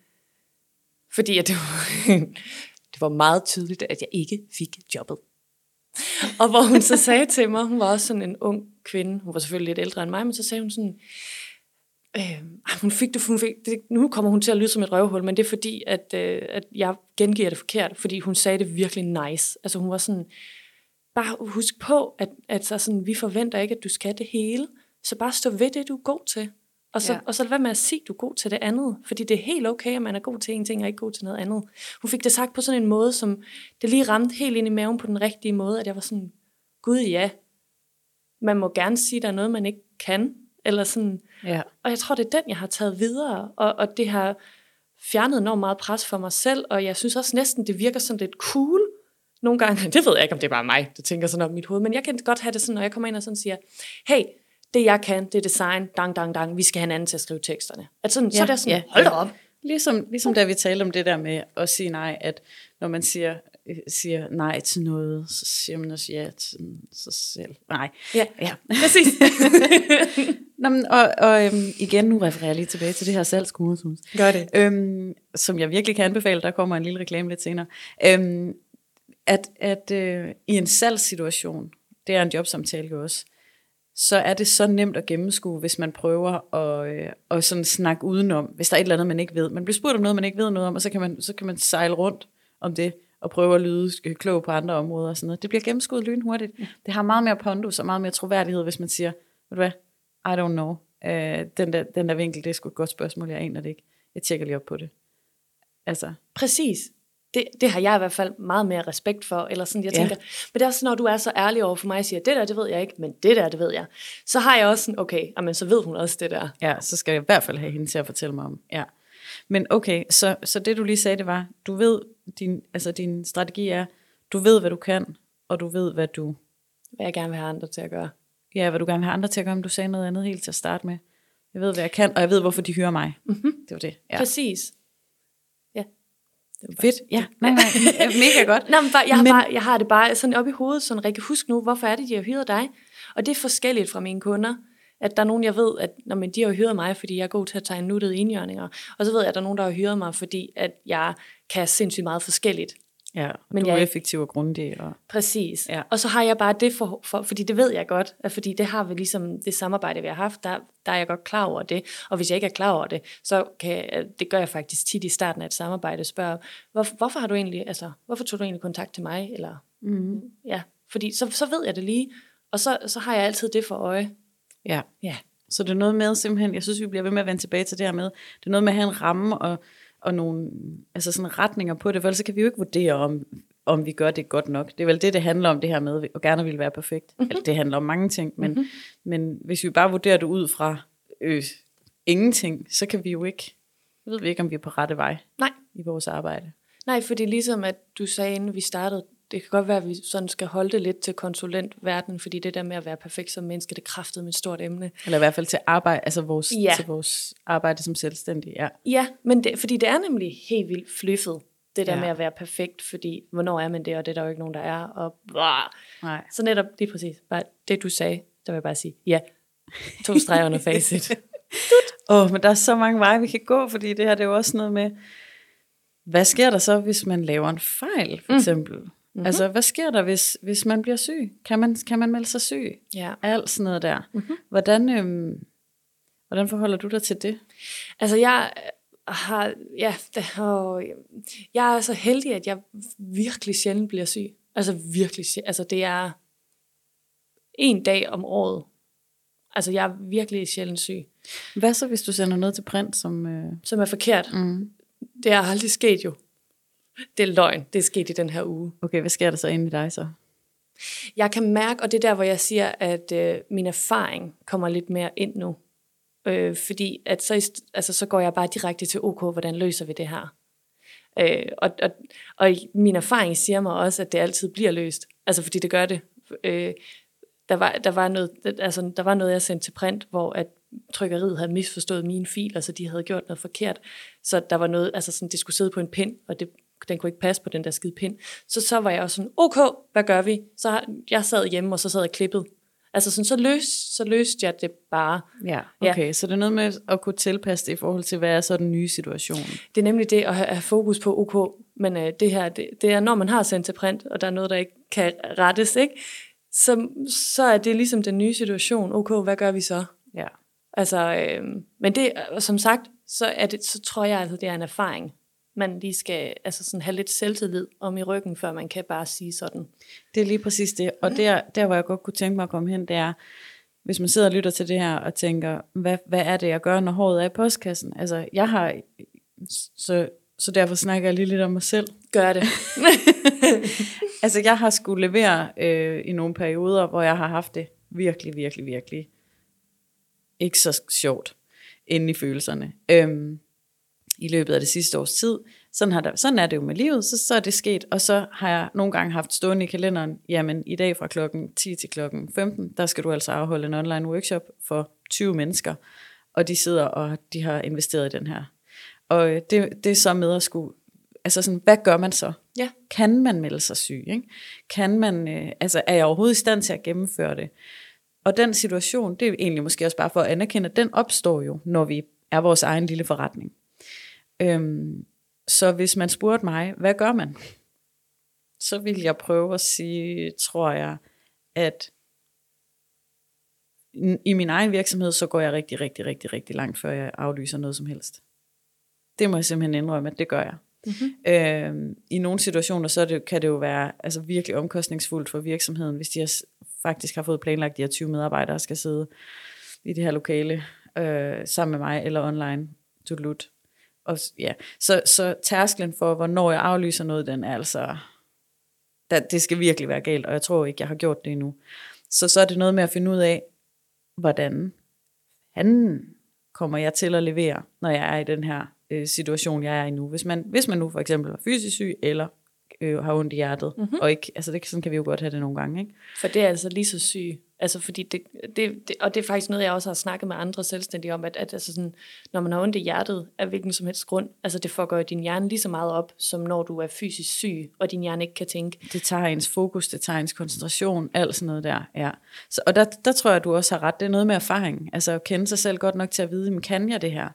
fordi at det var, det var meget tydeligt, at jeg ikke fik jobbet. Og hvor hun så sagde til mig, hun var også sådan en ung kvinde, hun var selvfølgelig lidt ældre end mig, men så sagde hun sådan, Øh, hun fik det, hun fik det, nu kommer hun til at lyde som et røvhul, men det er fordi, at, øh, at jeg gengiver det forkert, fordi hun sagde det virkelig nice. Altså hun var sådan, bare husk på, at, at så sådan, vi forventer ikke, at du skal det hele, så bare stå ved det, du er god til. Og så, Ja. og så lad være med at sige, at du er god til det andet. Fordi det er helt okay, at man er god til en ting, og ikke god til noget andet. Hun fik det sagt på sådan en måde, som det lige ramte helt ind i maven på den rigtige måde, at jeg var sådan, gud ja, man må gerne sige, at der er noget, man ikke kan. Eller sådan, Ja. og jeg tror, det er den, jeg har taget videre, og, og det har fjernet enormt meget pres for mig selv, og jeg synes også næsten, det virker sådan lidt cool nogle gange. [LAUGHS] Det ved jeg ikke, om det er bare mig, der tænker sådan op i mit hoved, men jeg kan godt have det sådan, når jeg kommer ind og sådan siger, hey, det jeg kan, det er design, dang, dang, dang, vi skal have en anden til at skrive teksterne. At sådan, ja, så er det sådan, ja, hold da op. Ligesom, ligesom da vi talte om det der med at sige nej, at når man siger, øh, siger nej til noget, så siger man også ja til sig selv. Nej. Ja, Ja. [LAUGHS] præcis. [LAUGHS] Nå, men, og, og øhm, igen, nu refererer jeg lige tilbage til det her salgskursus. Gør det. Øhm, som jeg virkelig kan anbefale, der kommer en lille reklame lidt senere. Øhm, at at øh, i en salgssituation, det er en jobsamtale jo også, så er det så nemt at gennemskue, hvis man prøver at, øh, at sådan snakke udenom, hvis der er et eller andet, man ikke ved. Man bliver spurgt om noget, man ikke ved noget om, og så kan man, så kan man sejle rundt om det, og prøve at lyde klog på andre områder og sådan noget. Det bliver gennemskuet lynhurtigt. Det har meget mere pondus og meget mere troværdighed, hvis man siger, ved du hvad, I don't know. Øh, den, der, den der vinkel, det er sgu et godt spørgsmål, jeg aner det ikke. Jeg tjekker lige op på det. Altså, Præcis. Det, det har jeg i hvert fald meget mere respekt for. Eller sådan, jeg Ja. tænker, men det er også, når du er så ærlig over for mig og siger, det der, det ved jeg ikke, men det der, det ved jeg. Så har jeg også sådan, okay, jamen, så ved hun også det der. Ja, så skal jeg i hvert fald have hende til at fortælle mig om. Ja. Men okay, så, så det du lige sagde, det var, du ved, din, altså din strategi er, du ved, hvad du kan, og du ved, hvad du, Hvad jeg gerne vil have andre til at gøre. ja, hvad du gerne vil have andre til at gøre, men du sagde noget andet helt til at starte med. Jeg ved, hvad jeg kan, og jeg ved, hvorfor de hyrer mig. Mm-hmm. Det var det. Ja. Præcis. Det var bare- Fedt. Ja, nej, nej, mega godt. Nå, men bare, jeg, har Men- bare, jeg har det bare sådan op i hovedet, sådan Rikke, husk nu, hvorfor er det, de har hyret dig? Og det er forskelligt fra mine kunder, at der er nogen, jeg ved, at når men de har hyret mig, fordi jeg er god til at tegne nuttede indjørninger. Og så ved jeg, at der er nogen, der har hyret mig, fordi at jeg kan sindssygt meget forskelligt. Ja, Men du er jeg- effektiv og grundig. Og, Præcis. Ja. Og så har jeg bare det for, for, fordi det ved jeg godt, at fordi det har vi ligesom det samarbejde, vi har haft, der, der er jeg godt klar over det. Og hvis jeg ikke er klar over det, så kan jeg, det gør jeg faktisk tit i starten af et samarbejde, spørger, hvor, hvorfor har du egentlig, altså, hvorfor tog du egentlig kontakt til mig? Eller, mm. ja, fordi så, så ved jeg det lige, og så, så har jeg altid det for øje. Ja. Ja. Så det er noget med simpelthen, jeg synes, vi bliver ved med at vende tilbage til det her med, det er noget med at have en ramme og, og nogle altså sådan retninger på det, for ellers så kan vi jo ikke vurdere, om, om vi gør det godt nok. Det er vel det, det handler om, det her med, at gerne vil være perfekt. Mm-hmm. Eller, det handler om mange ting, men, mm-hmm. men hvis vi bare vurderer det ud fra øh, ingenting, så kan vi jo ikke, ved vi ikke, om vi er på rette vej Nej, i vores arbejde. nej, fordi ligesom at du sagde, inden vi startede, det kan godt være, at vi sådan skal holde det lidt til konsulentverdenen, fordi det der med at være perfekt som menneske, det kræftede med et stort emne. Eller i hvert fald til arbejde, altså vores, Ja. til vores arbejde som selvstændig. Ja. Ja, men det, fordi det er nemlig helt vildt flyffet, det der Ja. med at være perfekt, fordi hvornår er man det, og det er der jo ikke nogen, der er. Og. Nej. Så netop, er præcis, bare det du sagde, der vil jeg bare sige, ja, to streger under facit. [LAUGHS] Åh, oh, men der er så mange veje, vi kan gå, fordi det her det er jo også noget med, hvad sker der så, hvis man laver en fejl, for eksempel? Mm-hmm. Altså, hvad sker der, hvis, hvis man bliver syg? Kan man, kan man melde sig syg? ja. Alt sådan noget der. Mm-hmm. Hvordan, øhm, hvordan forholder du dig til det? Altså jeg har, ja, det, og, jeg er så heldig, at jeg virkelig sjældent bliver syg. Altså virkelig, sjældent. altså det er en dag om året. Altså jeg er virkelig sjældent syg, Hvad så, hvis du sender noget til print, som... Øh, som er forkert. mm. Det er aldrig sket jo. Det er løgn, det er sket i den her uge. Okay, hvad sker der så inde i dig så? Jeg kan mærke, og det er der, hvor jeg siger, at øh, min erfaring kommer lidt mere ind nu. Øh, fordi at så, altså, så går jeg bare direkte til OK, hvordan løser vi det her? Øh, og, og, og min erfaring siger mig også, at det altid bliver løst. Altså fordi det gør det. Øh, der, var, der, var noget, altså, der var noget, jeg sendte til print, hvor at trykkeriet havde misforstået mine filer, så de havde gjort noget forkert. Så der var noget, altså sådan, det skulle sidde på en pind, og det, den kunne ikke passe på den der skide pind. Så så var jeg også sådan, okay, hvad gør vi? Så har- jeg sad hjemme, og så sad jeg klippet. Altså sådan, så, løs, så løste jeg det bare. Ja, okay. Ja. Så det er noget med at kunne tilpasse det i forhold til, hvad er så den nye situation? Det er nemlig det at have, have fokus på, OK, men øh, det her, det, det er, når man har sendt til print, og der er noget, der ikke kan rettes, ikke? Så, så er det ligesom den nye situation. OK, hvad gør vi så? Ja. Altså, øh, men det, som sagt, så, er det, så tror jeg altså, det er en erfaring. Man lige skal altså sådan have lidt selvtillid om i ryggen, før man kan bare sige sådan. Det er lige præcis det. Og der, der hvor jeg godt kunne tænke mig at komme hen, det er, hvis man sidder og lytter til det her og tænker, hvad, hvad er det, jeg gør, når håret er i postkassen? Altså, jeg har, så, så derfor snakker jeg lige lidt om mig selv. Gør det. [LAUGHS] altså, jeg har skulle levere øh, i nogle perioder, hvor jeg har haft det virkelig, virkelig, virkelig ikke så sjovt inde i følelserne. Øhm, I løbet af det sidste års tid. Sådan, har der, sådan er det jo med livet, så, så er det sket. Og så har jeg nogle gange haft stående i kalenderen, jamen i dag fra klokken 10 til klokken 15, der skal du altså afholde en online workshop for 20 mennesker. Og de sidder og de har investeret i den her. Og det, det er så med at skulle Altså sådan, hvad gør man så? Ja. Kan man melde sig syg? Ikke? Kan man, øh, altså er jeg overhovedet i stand til at gennemføre det? Og den situation, det er egentlig måske også bare for at anerkende, at den opstår jo, når vi er vores egen lille forretning. Øhm, så hvis man spurgte mig, hvad gør man? Så vil jeg prøve at sige, tror jeg, at i min egen virksomhed, så går jeg rigtig, rigtig, rigtig, rigtig langt, før jeg aflyser noget som helst. Det må jeg simpelthen indrømme, at det gør jeg. Mm-hmm. Øhm, I nogle situationer, så det, kan det jo være altså, virkelig omkostningsfuldt for virksomheden, hvis de har, faktisk har fået planlagt, at de her 20 medarbejdere skal sidde i det her lokale øh, sammen med mig, eller online, lut. Og, ja. så, så tærsklen for, hvornår jeg aflyser noget, den er altså, der, det skal virkelig være galt, og jeg tror ikke, jeg har gjort det endnu. Så så er det noget med at finde ud af, hvordan han kommer jeg til at levere, når jeg er i den her øh, situation, jeg er i nu. Hvis man, hvis man nu for eksempel var fysisk syg, eller øh, har ondt i hjertet, mm-hmm. og ikke, altså det, sådan kan vi jo godt have det nogle gange. Ikke? For det er altså lige så syg. Altså fordi det, det, det, og det er faktisk noget, jeg også har snakket med andre selvstændige om, at, at altså sådan, når man har ondt i hjertet af hvilken som helst grund, altså det får din hjerne lige så meget op, som når du er fysisk syg, og din hjerne ikke kan tænke. Det tager ens fokus, det tager ens koncentration, alt sådan noget der. Ja. Så, og der, der tror jeg, du også har ret. Det er noget med erfaring. Altså at kende sig selv godt nok til at vide, kan jeg det her?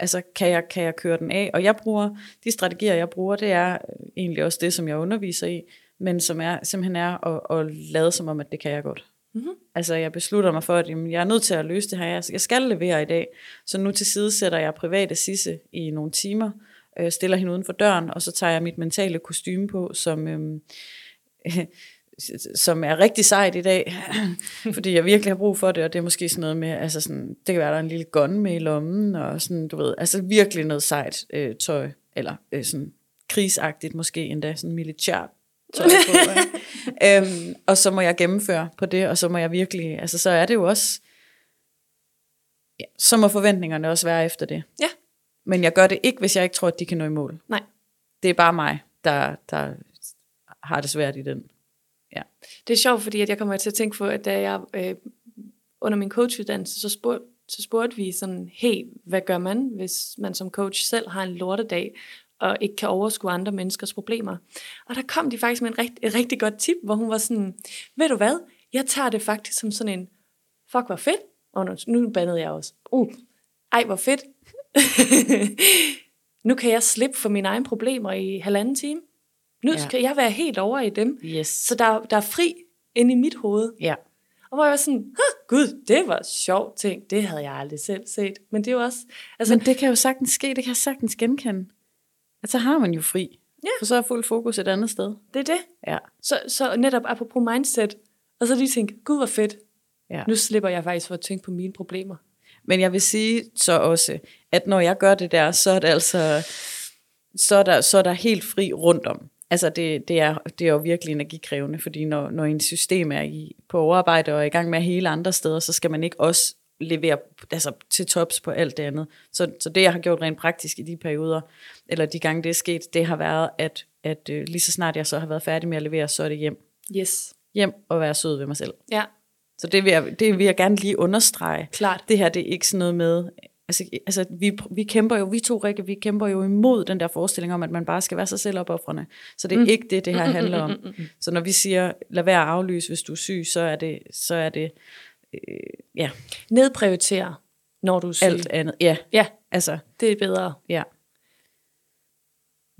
Altså, kan jeg, kan jeg køre den af? Og jeg bruger, de strategier, jeg bruger, det er egentlig også det, som jeg underviser i, men som er, simpelthen er at, at lade som om, at det kan jeg godt. Mm-hmm. Altså, jeg beslutter mig for, at jamen, jeg er nødt til at løse det her. Jeg skal levere i dag. Så nu til side sætter jeg private sisse i nogle timer, øh, stiller hende uden for døren, og så tager jeg mit mentale kostume på, som... Øh, [LAUGHS] som er rigtig sejt i dag, [CLEARS THROAT] fordi jeg virkelig har brug for det, og det er måske sådan noget med, altså sådan, det kan være, der er en lille gun med i lommen, og sådan, du ved, altså virkelig noget sejt øh, tøj, eller øh, sådan krigsagtigt måske endda, sådan militær tøj på. [LAUGHS] øhm, og så må jeg gennemføre på det, og så må jeg virkelig, altså så er det jo også, ja, så må forventningerne også være efter det. Ja. Men jeg gør det ikke, hvis jeg ikke tror, at de kan nå i mål. Nej. Det er bare mig, der, der har det svært i den Ja. Det er sjovt, fordi at jeg kommer til at tænke på, at da jeg øh, under min coachuddannelse, så spurgte, så spurgte vi sådan, hey, hvad gør man, hvis man som coach selv har en lortedag, og ikke kan overskue andre menneskers problemer. Og der kom de faktisk med en rigt, et rigtig godt tip, hvor hun var sådan, ved du hvad, jeg tager det faktisk som sådan en, fuck hvor fedt, og nu, nu bandede jeg også, uh, ej hvor fedt, [LAUGHS] nu kan jeg slippe for mine egne problemer i halvanden time. Nu ja. skal jeg være helt over i dem. Yes. Så der, der er fri inde i mit hoved. Ja. Og hvor jeg var sådan, gud, det var sjovt ting. Det havde jeg aldrig selv set. Men det er jo også... Altså, Men det kan jo sagtens ske, det kan jeg sagtens genkende. At så har man jo fri. Ja. For så er fuld fokus et andet sted. Det er det. Ja. Så, så netop apropos mindset, og så lige tænke, gud hvor fedt. Ja. Nu slipper jeg faktisk for at tænke på mine problemer. Men jeg vil sige så også, at når jeg gør det der, så er det altså, så er der, så er der helt fri rundt om. Altså det, det, er, det er jo virkelig energikrævende, fordi når, når en system er i, på overarbejde og er i gang med hele andre steder, så skal man ikke også levere altså, til tops på alt det andet. Så, så det, jeg har gjort rent praktisk i de perioder, eller de gange det er sket, det har været, at, at øh, lige så snart jeg så har været færdig med at levere, så er det hjem. Yes. Hjem og være sød ved mig selv. Ja. Så det vil, jeg, det vil jeg gerne lige understrege. Klart. Det her, det er ikke sådan noget med, altså, altså vi, vi kæmper jo, vi to Rikke, vi kæmper jo imod den der forestilling om, at man bare skal være sig selv opoffrende. Så det er mm. ikke det, det her handler om. Så når vi siger, lad være at aflyse, hvis du er syg, så er det, så er det øh, ja. Nedprioritere, når du er syg. Alt andet, ja. Ja, Altså, det er bedre. ja.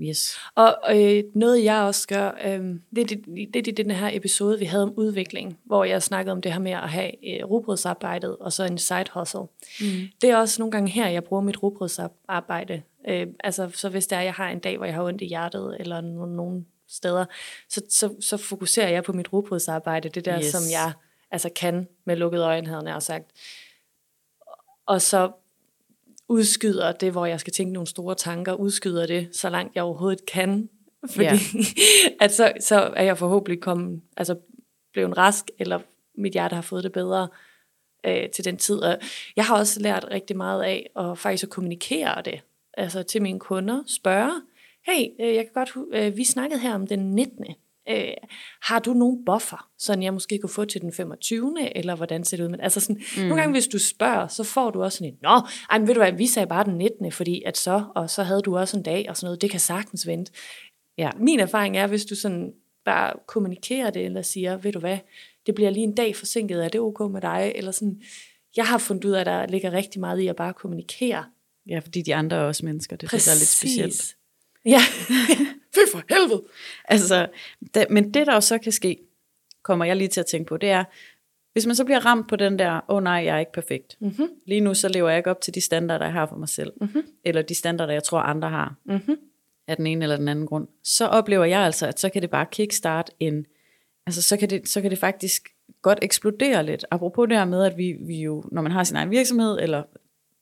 Yes. Og øh, noget jeg også gør, øh, det, er det, det er den her episode, vi havde om udvikling, hvor jeg snakkede om det her med at have øh, rugbrødsarbejdet og så en side hustle. Mm. Det er også nogle gange her, jeg bruger mit rugbrødsarbejde. Øh, altså, så hvis det er, jeg har en dag, hvor jeg har ondt i hjertet, eller nogle, nogle steder, så, så, så fokuserer jeg på mit rugbrødsarbejde, det der, yes. som jeg altså kan med lukkede øjne, havde jeg sagt. Og så udskyder det, hvor jeg skal tænke nogle store tanker, udskyder det, så langt jeg overhovedet kan. Fordi Ja. [LAUGHS] at så, så er jeg forhåbentlig kommet, altså blevet rask, eller mit hjerte har fået det bedre øh, til den tid. Og jeg har også lært rigtig meget af at faktisk at kommunikere det. Altså til mine kunder, spørge, hey, øh, jeg kan godt, øh, vi snakkede her om den 19. Øh, har du nogen buffer, sådan jeg måske kunne få til den 25. Eller hvordan ser det ud? Men altså sådan, mm. nogle gange, hvis du spørger, så får du også sådan en, nå, ej, men ved du hvad, vi sagde bare den 19. fordi at så, og så havde du også en dag og sådan noget, det kan sagtens vente. Ja. Min erfaring er, hvis du sådan bare kommunikerer det, eller siger, ved du hvad, det bliver lige en dag forsinket, er det ok med dig? Eller sådan, jeg har fundet ud af, at der ligger rigtig meget i at bare kommunikere. Ja, fordi de andre er også mennesker. Det er der er lidt specielt. Ja, [LAUGHS] fy for helvede. Altså, da, men det der jo så kan ske, kommer jeg lige til at tænke på, det er, hvis man så bliver ramt på den der, åh oh, nej, jeg er ikke perfekt. Mm-hmm. Lige nu så lever jeg ikke op til de standarder, jeg har for mig selv. Mm-hmm. Eller de standarder, jeg tror, andre har. Mm-hmm. Af den ene eller den anden grund. Så oplever jeg altså, at så kan det bare kickstart en, altså så kan det, så kan det faktisk godt eksplodere lidt. Apropos det her med, at vi, vi jo, når man har sin egen virksomhed, eller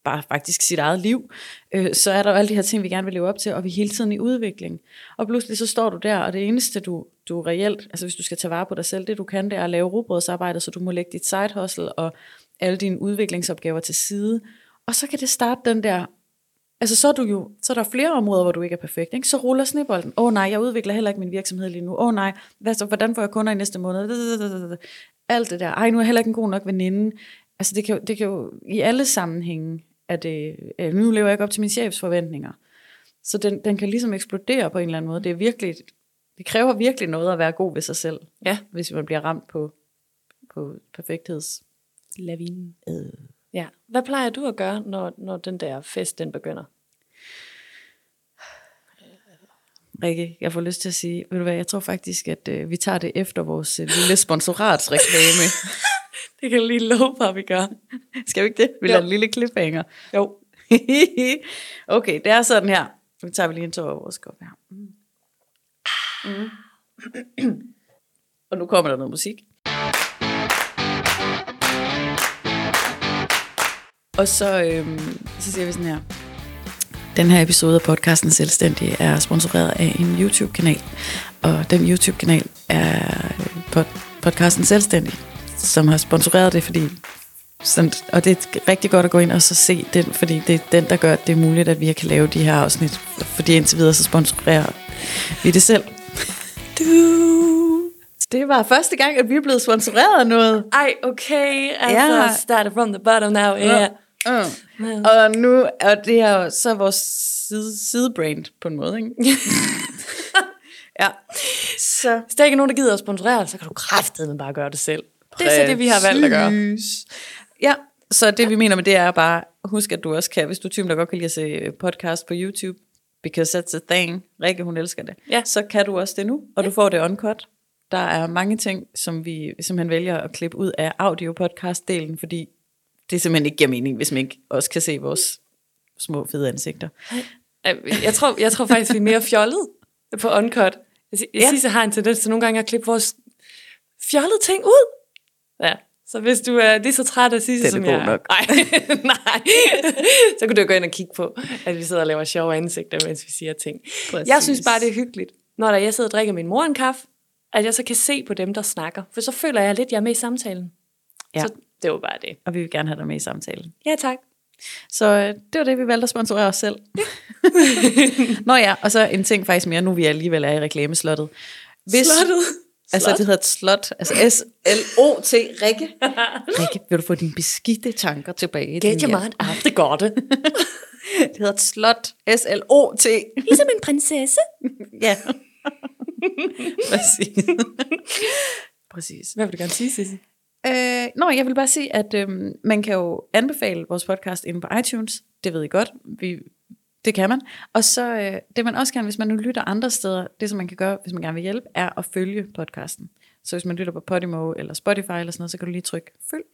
bare faktisk sit eget liv, øh, så er der jo alle de her ting, vi gerne vil leve op til, og vi er hele tiden i udvikling. Og pludselig så står du der, og det eneste, du, du reelt, altså hvis du skal tage vare på dig selv, det du kan, det er at lave rugbrødsarbejde, så du må lægge dit side hustle og alle dine udviklingsopgaver til side. Og så kan det starte den der, altså så er, du jo, så er der flere områder, hvor du ikke er perfekt. Ikke? Så ruller snebolden. Åh oh, nej, jeg udvikler heller ikke min virksomhed lige nu. Åh oh, nej, hvad så, hvordan får jeg kunder i næste måned? Alt det der. Ej, nu er jeg heller ikke en god nok veninde. Altså det kan, jo, det kan jo i alle sammenhænge, at det, øh, nu lever jeg ikke op til min chefs forventninger. Så den, den kan ligesom eksplodere på en eller anden måde. Det er virkelig, det kræver virkelig noget at være god ved sig selv, Ja. hvis man bliver ramt på, på perfektheds. Lavinen. Øh. Ja. Hvad plejer du at gøre, når, når den der fest, den begynder? Rikke, jeg får lyst til at sige, ved du hvad, jeg tror faktisk, at øh, vi tager det efter vores øh, lille sponsoratsreklame. [LAUGHS] Det kan jeg lige love for, at vi gør. Skal vi ikke det? Vi lader en lille cliffhanger. Jo. [LAUGHS] okay, det er sådan her. Nu tager vi lige en tur over vores kop her. Mm. Mm. [CLEARS THROAT] Og nu kommer der noget musik. Og så, øhm, så siger vi sådan her. Den her episode af podcasten Selvstændig er sponsoreret af en YouTube-kanal. Og den YouTube-kanal er pod- podcasten Selvstændig, som har sponsoreret det, fordi sådan, og det er rigtig godt at gå ind og så se den, fordi det er den, der gør, at det er muligt, at vi kan lave de her afsnit. Fordi indtil videre, så sponsorerer vi det selv. Du. Det var første gang, at vi er blevet sponsoreret af noget. Ej, okay. Altså, Ja. started from the bottom now. Yeah. Uh. Og nu er det her jo så vores side, sidebrand på en måde, ikke? [LAUGHS] ja. Så Hvis der ikke er nogen, der gider at sponsorere, så kan du kraftedeme bare gøre det selv. Det er så det, vi har valgt at gøre. Ja, så det vi mener med det er bare, husk at du også kan, hvis du er typen, der godt kan lide at se podcast på YouTube, because that's a thing, Rikke hun elsker det, Ja. så kan du også det nu, og du får det uncut. Der er mange ting, som vi simpelthen vælger at klippe ud af audio-podcast-delen, fordi det simpelthen ikke giver mening, hvis man ikke også kan se vores små fede ansigter. Jeg tror, jeg tror faktisk, vi er mere fjollet på Uncut. Jeg, jeg Ja. ja. siger, har en tendens til nogle gange at klippe vores fjollede ting ud. Ja. Så hvis du er lige så træt af Sisse, er som jeg nok. Nej, [LAUGHS] nej. så kan du gå ind og kigge på, at vi sidder og laver sjove ansigter, mens vi siger ting. Præcis. Jeg synes bare, det er hyggeligt, når der jeg sidder og drikker min mor en kaffe, at jeg så kan se på dem, der snakker. For så føler jeg lidt, at jeg er med i samtalen. Ja. Så det var bare det. Og vi vil gerne have dig med i samtalen. Ja, tak. Så øh, det var det, vi valgte at sponsorere os selv. [LAUGHS] Nå ja, og så en ting faktisk mere, nu vi alligevel er i reklameslottet. Hvis, Slottet. Altså det hedder et slot, altså [LAUGHS] S-L-O-T, Rikke. [LAUGHS] Rikke, vil du få dine beskidte tanker tilbage? Get your mind out the garden. Det hedder et slot, S-L-O-T. [LAUGHS] Ligesom en prinsesse. Ja. Præcis. Præcis. Hvad vil du gerne sige, Sisse? Øh, nå, jeg vil bare sige, at øhm, man kan jo anbefale vores podcast inde på iTunes. Det ved I godt. Vi Det kan man. Og så øh, det man også kan, hvis man nu lytter andre steder, det som man kan gøre, hvis man gerne vil hjælpe, er at følge podcasten. Så hvis man lytter på Podimo eller Spotify eller sådan noget, så kan du lige trykke følg,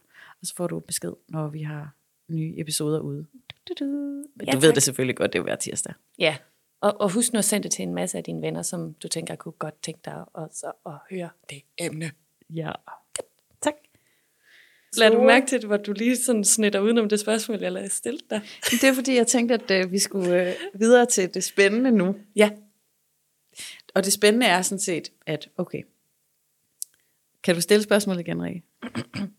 og så får du besked, når vi har nye episoder ude. Du, du, du. Ja, du ved tak. det selvfølgelig godt, det er jo hver tirsdag. Ja, og, og husk nu at sende det til en masse af dine venner, som du tænker kunne godt tænke dig at, så, at høre det emne. Ja. Lad du mærke til, hvor du lige sådan snitter udenom det spørgsmål, jeg lavede stille dig? [LAUGHS] Det er fordi, jeg tænkte, at øh, vi skulle øh, videre til det spændende nu. Ja. Og det spændende er sådan set, at okay, kan du stille spørgsmålet igen, Rikke? [CLEARS THROAT]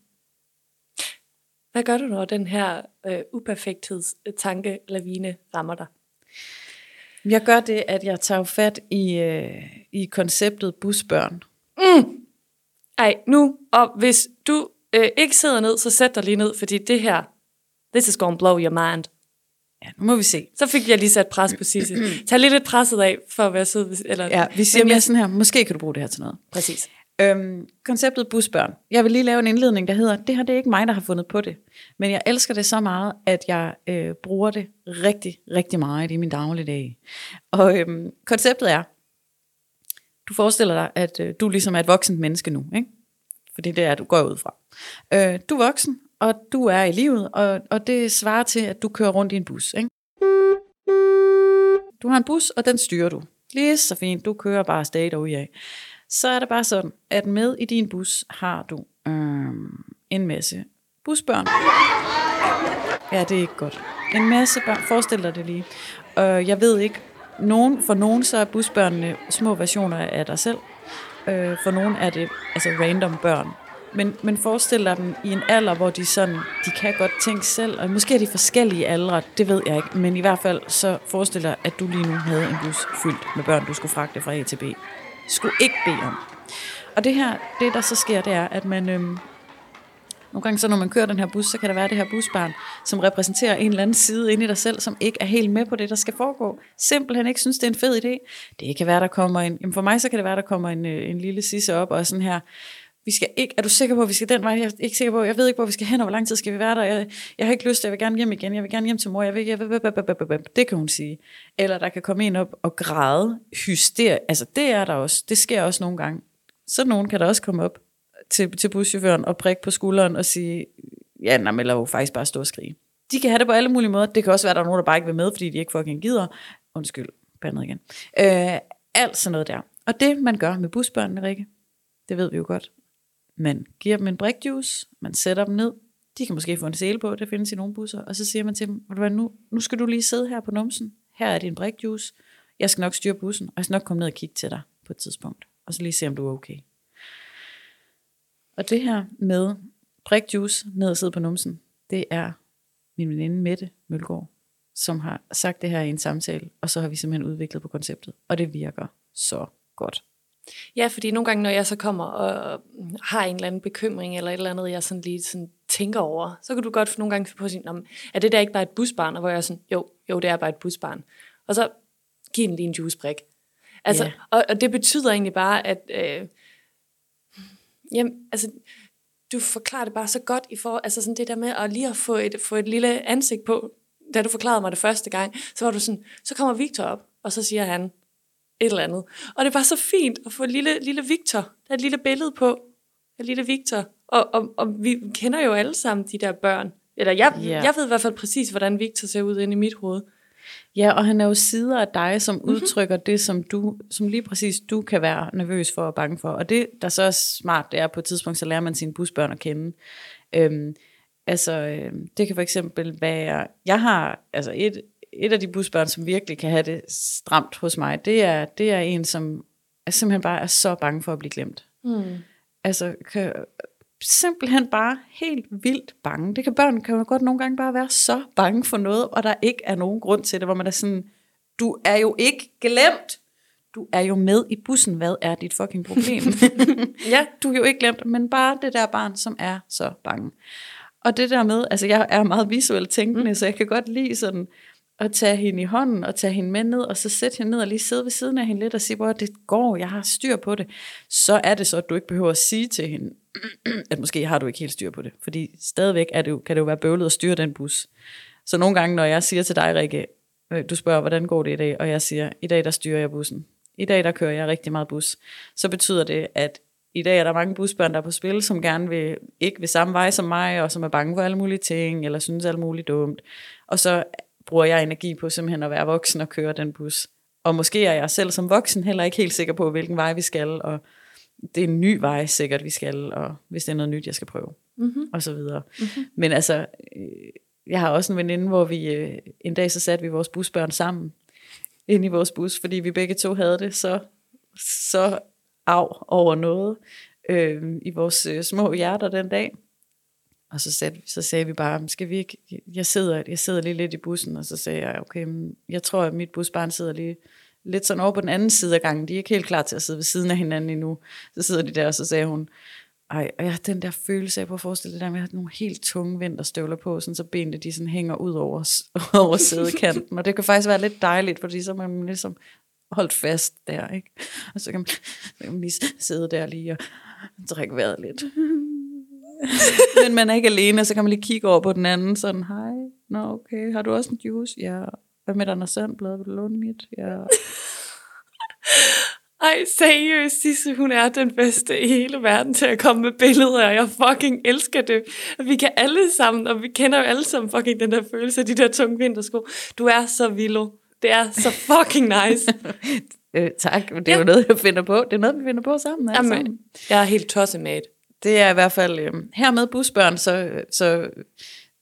Hvad gør du, når den her øh, uperfekthedstanke lavine rammer dig? Jeg gør det, at jeg tager fat i, øh, i konceptet busbørn. Ej, nu, og hvis du øh, ikke sidder ned, så sæt dig lige ned, fordi det her, this is gonna blow your mind. Ja, nu må vi se. Så fik jeg lige sat pres på Sisse. [CLEARS THROAT] Tag lige lidt presset af, for at være sød. Eller, Ja, vi siger mere jeg- sådan her, måske kan du bruge det her til noget. Præcis. Øhm, konceptet busbørn. Jeg vil lige lave en indledning, der hedder, det her det er ikke mig, der har fundet på det. Men jeg elsker det så meget, at jeg øh, bruger det rigtig, rigtig meget i min dagligdag. Og øhm, konceptet er, du forestiller dig, at øh, du ligesom er et voksent menneske nu. Ikke? Fordi det er, du går ud fra. Øh, du er voksen, og du er i livet, og, og det svarer til, at du kører rundt i en bus. Ikke? Du har en bus, og den styrer du. Lige så fint, du kører bare afsted af. Så er det bare sådan, at med i din bus har du øh, en masse busbørn. Ja, det er ikke godt. En masse børn. Forestil dig det lige. Øh, jeg ved ikke, nogen, for nogen så er busbørnene små versioner af dig selv. Øh, for nogen er det altså random børn. Men, men forestil dig dem i en alder, hvor de sådan, de kan godt tænke selv, og måske er de forskellige aldre, det ved jeg ikke, men i hvert fald så forestil dig, at du lige nu havde en bus fyldt med børn, du skulle fragte fra A til B. Skulle ikke bede om. Og det her, det der så sker, det er, at man, øhm, nogle gange så når man kører den her bus, så kan der være det her busbarn, som repræsenterer en eller anden side inde i dig selv, som ikke er helt med på det, der skal foregå. Simpelthen ikke synes, det er en fed idé. Det kan være, der kommer en, jamen for mig så kan det være, der kommer en, øh, en lille sisse op og sådan her, vi skal ikke, er du sikker på, at vi skal den vej? Jeg er ikke sikker på, jeg ved ikke, hvor vi skal hen, og hvor lang tid skal vi være der? Jeg, jeg har ikke lyst jeg vil gerne hjem igen, jeg vil gerne hjem til mor, jeg vil, jeg vil, det kan hun sige. Eller der kan komme en op og græde, hyster, altså det er der også, det sker også nogle gange. Så nogen kan der også komme op til, til buschaufføren og prikke på skulderen og sige, ja, nej, men eller jo faktisk bare stå og skrige. De kan have det på alle mulige måder. Det kan også være, at der er nogen, der bare ikke vil med, fordi de ikke fucking gider. Undskyld, bandet igen. Øh, alt sådan noget der. Og det, man gør med busbørnene, Rikke, det ved vi jo godt. Man giver dem en brikjuice, man sætter dem ned, de kan måske få en sele på, det findes i nogle busser, og så siger man til dem, du hvad, nu, nu skal du lige sidde her på numsen, her er din brikjuice, jeg skal nok styre bussen, og jeg skal nok komme ned og kigge til dig på et tidspunkt, og så lige se, om du er okay. Og det her med brikjuice ned og sidde på numsen, det er min veninde Mette Mølgaard, som har sagt det her i en samtale, og så har vi simpelthen udviklet på konceptet, og det virker så godt. Ja, fordi nogle gange, når jeg så kommer og har en eller anden bekymring, eller et eller andet, jeg sådan lige sådan tænker over, så kan du godt nogle gange finde på at sige, "Nå, men er det der ikke bare et busbarn? Og hvor jeg er sådan, jo, jo, det er bare et busbarn. Og så giv den lige en juicebrik. Altså, Ja. og, og det betyder egentlig bare, at øh, jamen, altså, du forklarer det bare så godt i for, altså sådan det der med at lige at få et, få et lille ansigt på, da du forklarede mig det første gang, så var du sådan, så kommer Victor op, og så siger han et eller andet. Og det bare så fint at få lille, lille Victor, der er et lille billede på, af lille Victor. Og, og, og vi kender jo alle sammen de der børn. Eller jeg, Ja. yeah. jeg ved i hvert fald præcis, hvordan Victor ser ud inde i mit hoved. Ja, og han er jo sider af dig, som mm-hmm. udtrykker det, som du, som lige præcis du kan være nervøs for og bange for. Og det, der så er smart, det er på et tidspunkt, så lærer man sine busbørn at kende. Øhm, altså, øhm, det kan for eksempel være, jeg har, altså et, et af de busbørn, som virkelig kan have det stramt hos mig, det er, det er en, som er simpelthen bare er så bange for at blive glemt. Hmm. Altså, kan, simpelthen bare helt vildt bange. Det kan børn kan jo godt nogle gange bare være så bange for noget, og der ikke er nogen grund til det, hvor man er sådan, du er jo ikke glemt. Du er jo med i bussen. Hvad er dit fucking problem? [LAUGHS] Ja. du er jo ikke glemt, men bare det der barn, som er så bange. Og det der med, altså jeg er meget visuelt tænkende, mm. så jeg kan godt lide sådan, at tage hende i hånden, og tage hende med ned, og så sætte hende ned og lige sidde ved siden af hende lidt, og sige, hvor det går, jeg har styr på det. Så er det så, at du ikke behøver at sige til hende, [CLEARS THROAT] at måske har du ikke helt styr på det. Fordi stadigvæk er det jo, kan det jo være bøvlet at styre den bus. Så nogle gange, når jeg siger til dig, Rikke, øh, du spørger, hvordan går det i dag, og jeg siger, i dag der styrer jeg bussen. I dag der kører jeg rigtig meget bus. Så betyder det, at i dag er der mange busbørn, der er på spil, som gerne vil, ikke vil samme vej som mig, og som er bange for alle mulige ting, eller synes alt muligt dumt. Og så bruger jeg energi på simpelthen at være voksen og køre den bus. Og måske er jeg selv som voksen heller ikke helt sikker på, hvilken vej vi skal, og det er en ny vej sikkert, vi skal, og hvis det er noget nyt, jeg skal prøve, Mm-hmm. og så videre. Mm-hmm. Men altså, øh, jeg har også en veninde, hvor vi øh, en dag så satte vi vores busbørn sammen ind i vores bus, fordi vi begge to havde det så, så af over noget øh, i vores øh, små hjerter den dag. Og så sat, så sagde vi bare, skal vi ikke, jeg sidder, jeg sidder lige lidt i bussen, og så sagde jeg, okay, jeg tror, at mit busbarn sidder lige lidt sådan over på den anden side af gangen. De er ikke helt klar til at sidde ved siden af hinanden endnu. Så sidder de der, og så sagde hun, ej, og jeg har den der følelse af, på at forestille det der med, at jeg har nogle helt tunge vinterstøvler på, sådan så benene de sådan hænger ud over, [LAUGHS] over sædekanten. Og det kan faktisk være lidt dejligt, fordi så man ligesom holdt fast der, ikke? Og så kan man, så kan man lige sidde der lige og drikke vejret lidt. [LAUGHS] Men man er ikke alene, så kan man lige kigge over på den anden, sådan, hej, nå okay, har du også en juice? Ja, hvad med Anders Sandblad, vil du låne mit? Ja. [LAUGHS] Ej, seriøst, Sisse, hun er den bedste i hele verden til at komme med billeder, og jeg fucking elsker det. Vi kan alle sammen, og vi kender jo alle sammen fucking den der følelse af de der tunge vintersko. Du er så vild. Det er så fucking nice. [LAUGHS] Øh, tak, det er ja. jo noget, jeg finder på. Det er noget, vi finder på sammen. alle sammen. Jamen, jeg er helt tosset med det. Det er i hvert fald øh, her med busbørn, så, så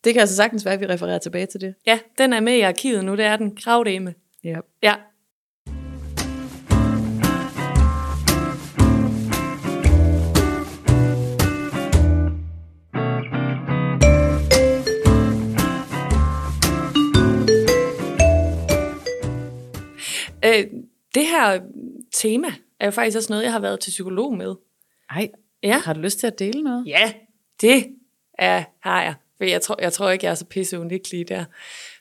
det kan altså sagtens være, at vi refererer tilbage til det. Ja, den er med i arkivet nu, det er den. Kravdeme. Ja. Ja. Øh, det her tema er jo faktisk også noget, jeg har været til psykolog med. Ej, Ja. har du lyst til at dele noget? Ja, det er, har jeg. For jeg tror, jeg tror ikke, jeg er så pisse uniklig der.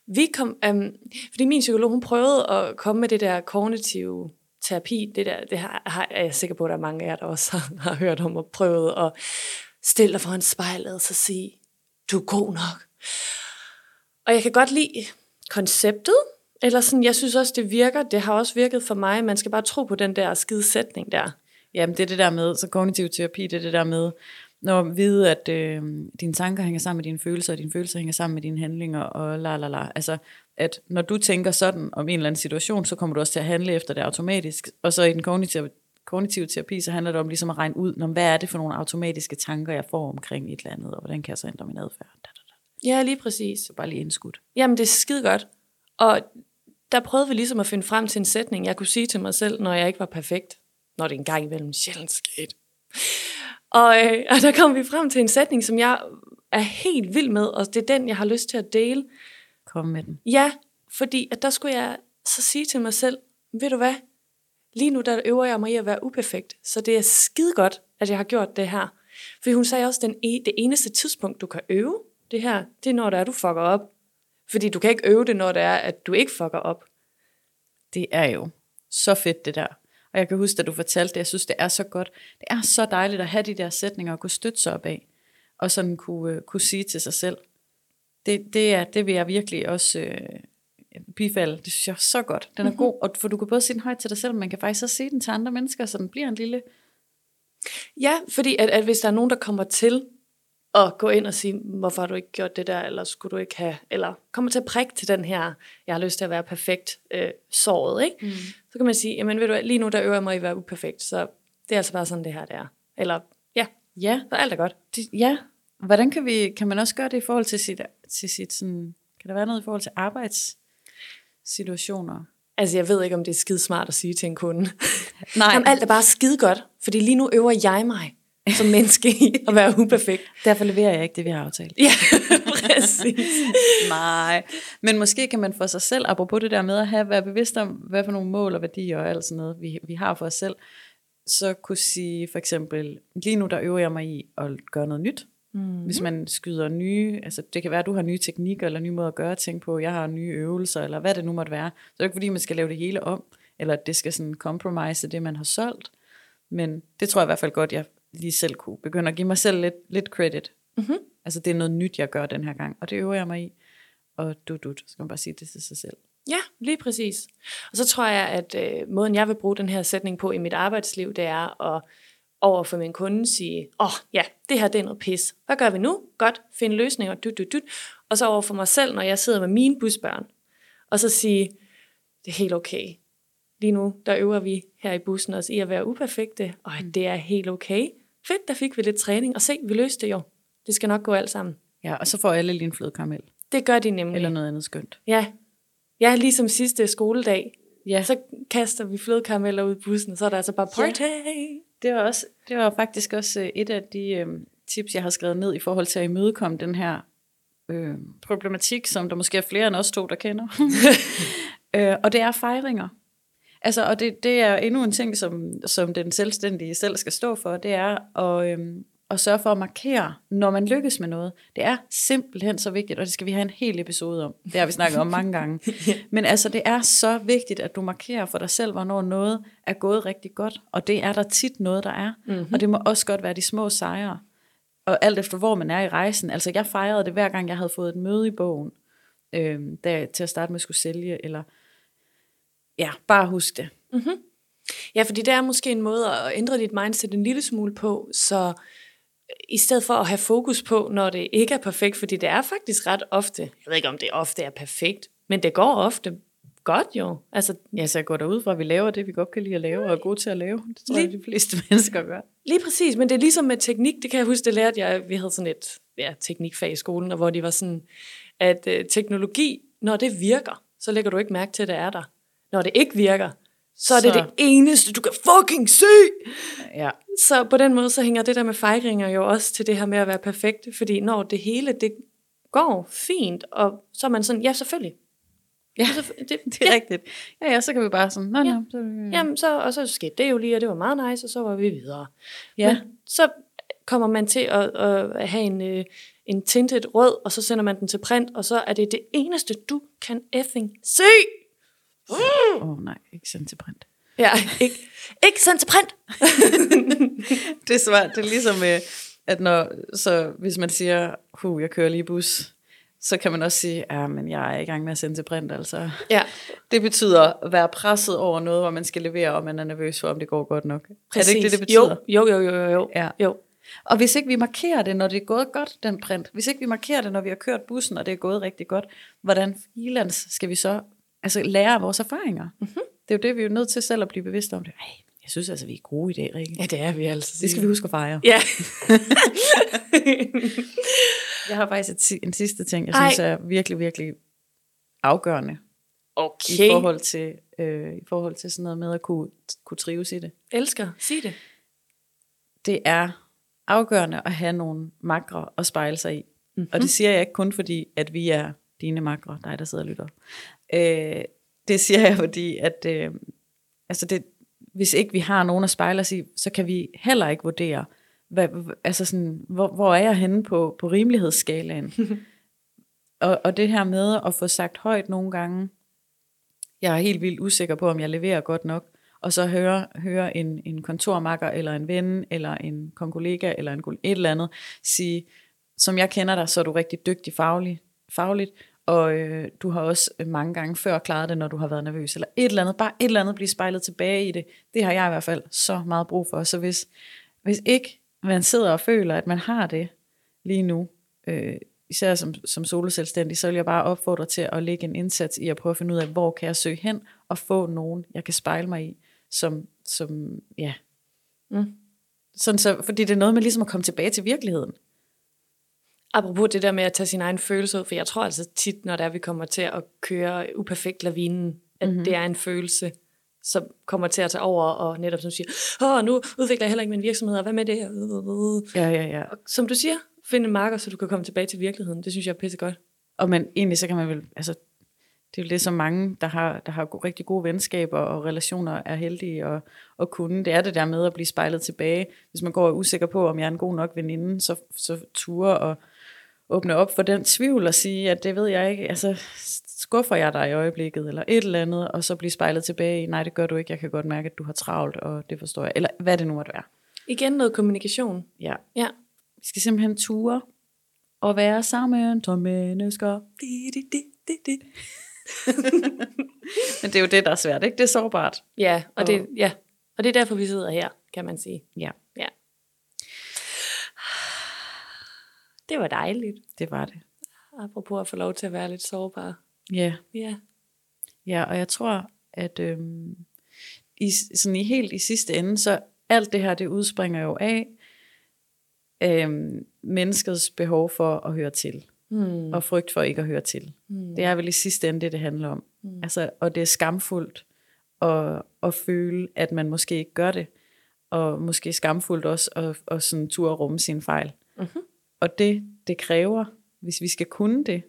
Vi kom, um, fordi min psykolog, hun prøvede at komme med det der kognitive terapi. Det, der, det har, har, er jeg sikker på, at der er mange af jer, der også har, [LAUGHS] har hørt om og prøvet at stille dig foran spejlet og så sige, du er god nok. Og jeg kan godt lide konceptet, eller sådan, jeg synes også, det virker. Det har også virket for mig. Man skal bare tro på den der skide sætning der. Jamen, det er det der med, så kognitiv terapi, det er det der med, når man vide, at øh, dine tanker hænger sammen med dine følelser, og dine følelser hænger sammen med dine handlinger, og la la la. Altså, at når du tænker sådan om en eller anden situation, så kommer du også til at handle efter det automatisk. Og så i den kognitive, kognitive terapi, så handler det om ligesom at regne ud, når, hvad er det for nogle automatiske tanker, jeg får omkring et eller andet, og hvordan kan jeg så ændre min adfærd. Da, da, da. Ja, lige præcis. Så bare lige indskudt. Jamen, det er skide godt. Og der prøvede vi ligesom at finde frem til en sætning, jeg kunne sige til mig selv, når jeg ikke var perfekt. Når det engang imellem sjældent skete. Og, øh, og der kom vi frem til en sætning, som jeg er helt vild med, og det er den, jeg har lyst til at dele. Kom med den. Ja, fordi at der skulle jeg så sige til mig selv, ved du hvad, lige nu der øver jeg mig i at være uperfekt, så det er skide godt, at jeg har gjort det her. For hun sagde også, den e- det eneste tidspunkt, du kan øve det her, det er når der er, du fucker op. Fordi du kan ikke øve det, når det er, at du ikke fucker op. Det er jo så fedt det der. Og jeg kan huske, at du fortalte det, jeg synes, det er så godt. Det er så dejligt at have de der sætninger og kunne støtte sig op af. Og sådan kunne, øh, kunne sige til sig selv. Det, det, er, det vil jeg virkelig også øh, bifalde. Det synes jeg er så godt. Den er mm-hmm. god, og for du kan både sige den højt til dig selv, men man kan faktisk også sige den til andre mennesker, så den bliver en lille... Ja, fordi at, at hvis der er nogen, der kommer til at gå ind og sige, hvorfor har du ikke gjort det der, eller skulle du ikke have, eller kommer til at prikke til den her, jeg har lyst til at være perfekt, øh, såret, ikke? Mm. Så kan man sige, jamen ved du lige nu der øver jeg mig i at være uperfekt, så det er altså bare sådan, det her det er. Eller, ja, Ja, så alt er godt. det, ja. Hvordan kan, vi, kan man også gøre det i forhold til sit, til sit sådan, kan der være noget i forhold til arbejdssituationer? Altså, jeg ved ikke, om det er skide smart at sige til en kunde. Nej. [LAUGHS] Jamen, alt er bare skide godt, fordi lige nu øver jeg mig som menneske i at være uperfekt. Derfor leverer jeg ikke det, vi har aftalt. Ja, [LAUGHS] præcis. Nej, men måske kan man for sig selv, apropos det der med at have, være bevidst om, hvad for nogle mål og værdier og alt sådan noget, vi, vi har for os selv, så kunne sige for eksempel, lige nu der øver jeg mig i at gøre noget nyt. Mm. Hvis man skyder nye, altså det kan være, at du har nye teknikker eller nye måder at gøre ting på, jeg har nye øvelser, eller hvad det nu måtte være. Så det er ikke fordi, man skal lave det hele om, eller at det skal sådan compromise det, man har solgt. Men det tror jeg i hvert fald godt, jeg lige selv kunne begynde at give mig selv lidt, lidt credit. Mhm. Altså det er noget nyt, jeg gør den her gang, og det øver jeg mig i. Og du, du, så kan man bare sige det til sig selv. Ja, lige præcis. Og så tror jeg, at øh, måden, jeg vil bruge den her sætning på i mit arbejdsliv, det er at over for min kunde sige, åh oh, ja, det her det er noget pis. Hvad gør vi nu? Godt, finde løsninger, dyt, dyt, dyt. Og så over for mig selv, når jeg sidder med mine busbørn, og så sige, det er helt okay. Lige nu, der øver vi her i bussen også i at være uperfekte, og at det er helt okay. Fedt, der fik vi lidt træning, og se, vi løste det jo. Det skal nok gå alt sammen. Ja, og så får alle lige en flødekaramel. Det gør de nemlig. Eller noget andet skønt. Ja, ja ligesom sidste skoledag. Ja. Så kaster vi flødekarameller ud i bussen, og så er der altså bare party. Ja. Det var, også, det var faktisk også øh, et af de øh, tips, jeg har skrevet ned i forhold til at imødekomme den her øh, problematik, som der måske er flere end os to, der kender. [LAUGHS] øh, og det er fejringer. Altså, og det, det er endnu en ting, som, som den selvstændige selv skal stå for, det er at, øhm, at sørge for at markere, når man lykkes med noget. Det er simpelthen så vigtigt, og det skal vi have en hel episode om. Det har vi snakket om mange gange. [LAUGHS] Men altså, det er så vigtigt, at du markerer for dig selv, hvornår noget er gået rigtig godt. Og det er der tit noget, der er. Mm-hmm. Og det må også godt være de små sejre. Og alt efter, hvor man er i rejsen. Altså, jeg fejrede det hver gang, jeg havde fået et møde i bogen, øh, der, til at starte med skulle sælge, eller ja, bare husk det. Mm-hmm. Ja, fordi det er måske en måde at ændre dit mindset en lille smule på, så i stedet for at have fokus på, når det ikke er perfekt, fordi det er faktisk ret ofte, jeg ved ikke om det ofte er perfekt, men det går ofte godt jo. Altså, ja, så jeg går derud fra, at vi laver det, vi godt kan lide at lave, og er gode til at lave. Det tror lige, jeg, de fleste [LAUGHS] mennesker gør. Lige præcis, men det er ligesom med teknik, det kan jeg huske, det lærte jeg, vi havde sådan et ja, teknikfag i skolen, og hvor de var sådan, at øh, teknologi, når det virker, så lægger du ikke mærke til, at det er der. Når det ikke virker, så er det så... det eneste, du kan fucking se. Ja. Så på den måde, så hænger det der med fejringer jo også til det her med at være perfekt, fordi når det hele, det går fint, og så er man sådan, ja, selvfølgelig. Ja, så, [LAUGHS] det, det er ja. rigtigt. Ja, ja, så kan vi bare sådan, nå, ja. nå. Så, ja. Jamen, så, og så skete det jo lige, og det var meget nice, og så var vi videre. Ja. Men så kommer man til at, at have en, øh, en tintet rød, og så sender man den til print, og så er det det eneste, du kan effing se. Åh mm. oh, nej, ikke sendt til print. Ja, ikke, ikke sendt til print. [LAUGHS] det er svært. Det er ligesom, øh, at når, så hvis man siger, hu, jeg kører lige bus, så kan man også sige, ja, men jeg er i gang med at sende til print. Altså. Ja. Det betyder at være presset over noget, hvor man skal levere, og man er nervøs for, om det går godt nok. Præcis. Er det ikke det, det betyder? Jo, jo, jo, jo. jo. Ja. jo. Og hvis ikke vi markerer det, når det er gået godt, den print, hvis ikke vi markerer det, når vi har kørt bussen, og det er gået rigtig godt, hvordan freelance skal vi så altså lære af vores erfaringer. Mm-hmm. Det er jo det, vi er nødt til selv at blive bevidste om. Det. Ej, jeg synes altså, vi er gode i dag, Rikke. Ja, det er vi altså. Det skal vi huske at fejre. Ja. [LAUGHS] jeg har faktisk et, en sidste ting, jeg synes Ej. er virkelig, virkelig afgørende. Okay. I forhold til, øh, i forhold til sådan noget med at kunne, kunne trives i det. Elsker, sig det. Det er afgørende at have nogle makre at spejle sig i. Mm-hmm. Og det siger jeg ikke kun fordi, at vi er dine makre, dig der sidder og lytter. Øh, det siger jeg, fordi at øh, altså det, hvis ikke vi har nogen at spejle os i, så kan vi heller ikke vurdere, hvad, altså sådan, hvor, hvor er jeg henne på, på rimelighedsskalaen. [LAUGHS] og, og det her med at få sagt højt nogle gange, jeg er helt vildt usikker på, om jeg leverer godt nok, og så høre, høre en, en kontormakker, eller en ven, eller en kollega, eller en, et eller andet, sige, som jeg kender dig, så er du rigtig dygtig faglig, fagligt, og øh, du har også øh, mange gange før klaret det, når du har været nervøs, eller et eller andet, bare et eller andet blive spejlet tilbage i det. Det har jeg i hvert fald så meget brug for. Så hvis, hvis ikke man sidder og føler, at man har det lige nu, øh, især som, som soloselvstændig, så vil jeg bare opfordre til at lægge en indsats i at prøve at finde ud af, hvor kan jeg søge hen og få nogen, jeg kan spejle mig i, som, som ja. Mm. Sådan så, fordi det er noget med ligesom at komme tilbage til virkeligheden. Apropos det der med at tage sin egen følelse ud, for jeg tror altså tit, når der vi kommer til at køre uperfekt lavinen, at mm-hmm. det er en følelse, som kommer til at tage over, og netop som siger, åh, nu udvikler jeg heller ikke min virksomhed, og hvad med det her? Ja, ja, ja. Og som du siger, finde en marker, så du kan komme tilbage til virkeligheden. Det synes jeg er pisse godt. Og men egentlig så kan man vel, altså, det er jo det, som mange, der har, der har rigtig gode venskaber og relationer, er heldige at, at kunne. Det er det der med at blive spejlet tilbage. Hvis man går og er usikker på, om jeg er en god nok veninde, så, så ture og åbne op for den tvivl og sige, at det ved jeg ikke, altså skuffer jeg dig i øjeblikket, eller et eller andet, og så blive spejlet tilbage i, nej, det gør du ikke, jeg kan godt mærke, at du har travlt, og det forstår jeg, eller hvad det nu måtte være. Igen noget kommunikation. Ja. ja. Vi skal simpelthen ture og være sammen som mennesker. Di, di, di, di, di. [LAUGHS] Men det er jo det, der er svært, ikke? Det er sårbart. Ja, og, det, ja. og det er derfor, vi sidder her, kan man sige. Ja, Ja. Det var dejligt, det var det. apropos at få lov til at være lidt sårbar. Ja, Ja. ja og jeg tror, at øhm, i, sådan i helt i sidste ende, så alt det her, det udspringer jo af øhm, menneskets behov for at høre til. Hmm. og frygt for ikke at høre til. Hmm. Det er vel i sidste ende det, det handler om. Mm. Altså, og det er skamfuldt at, at føle, at man måske ikke gør det, og måske skamfuldt også at, at sådan turde rumme sin fejl. Mhm. Og det, det kræver, hvis vi skal kunne det,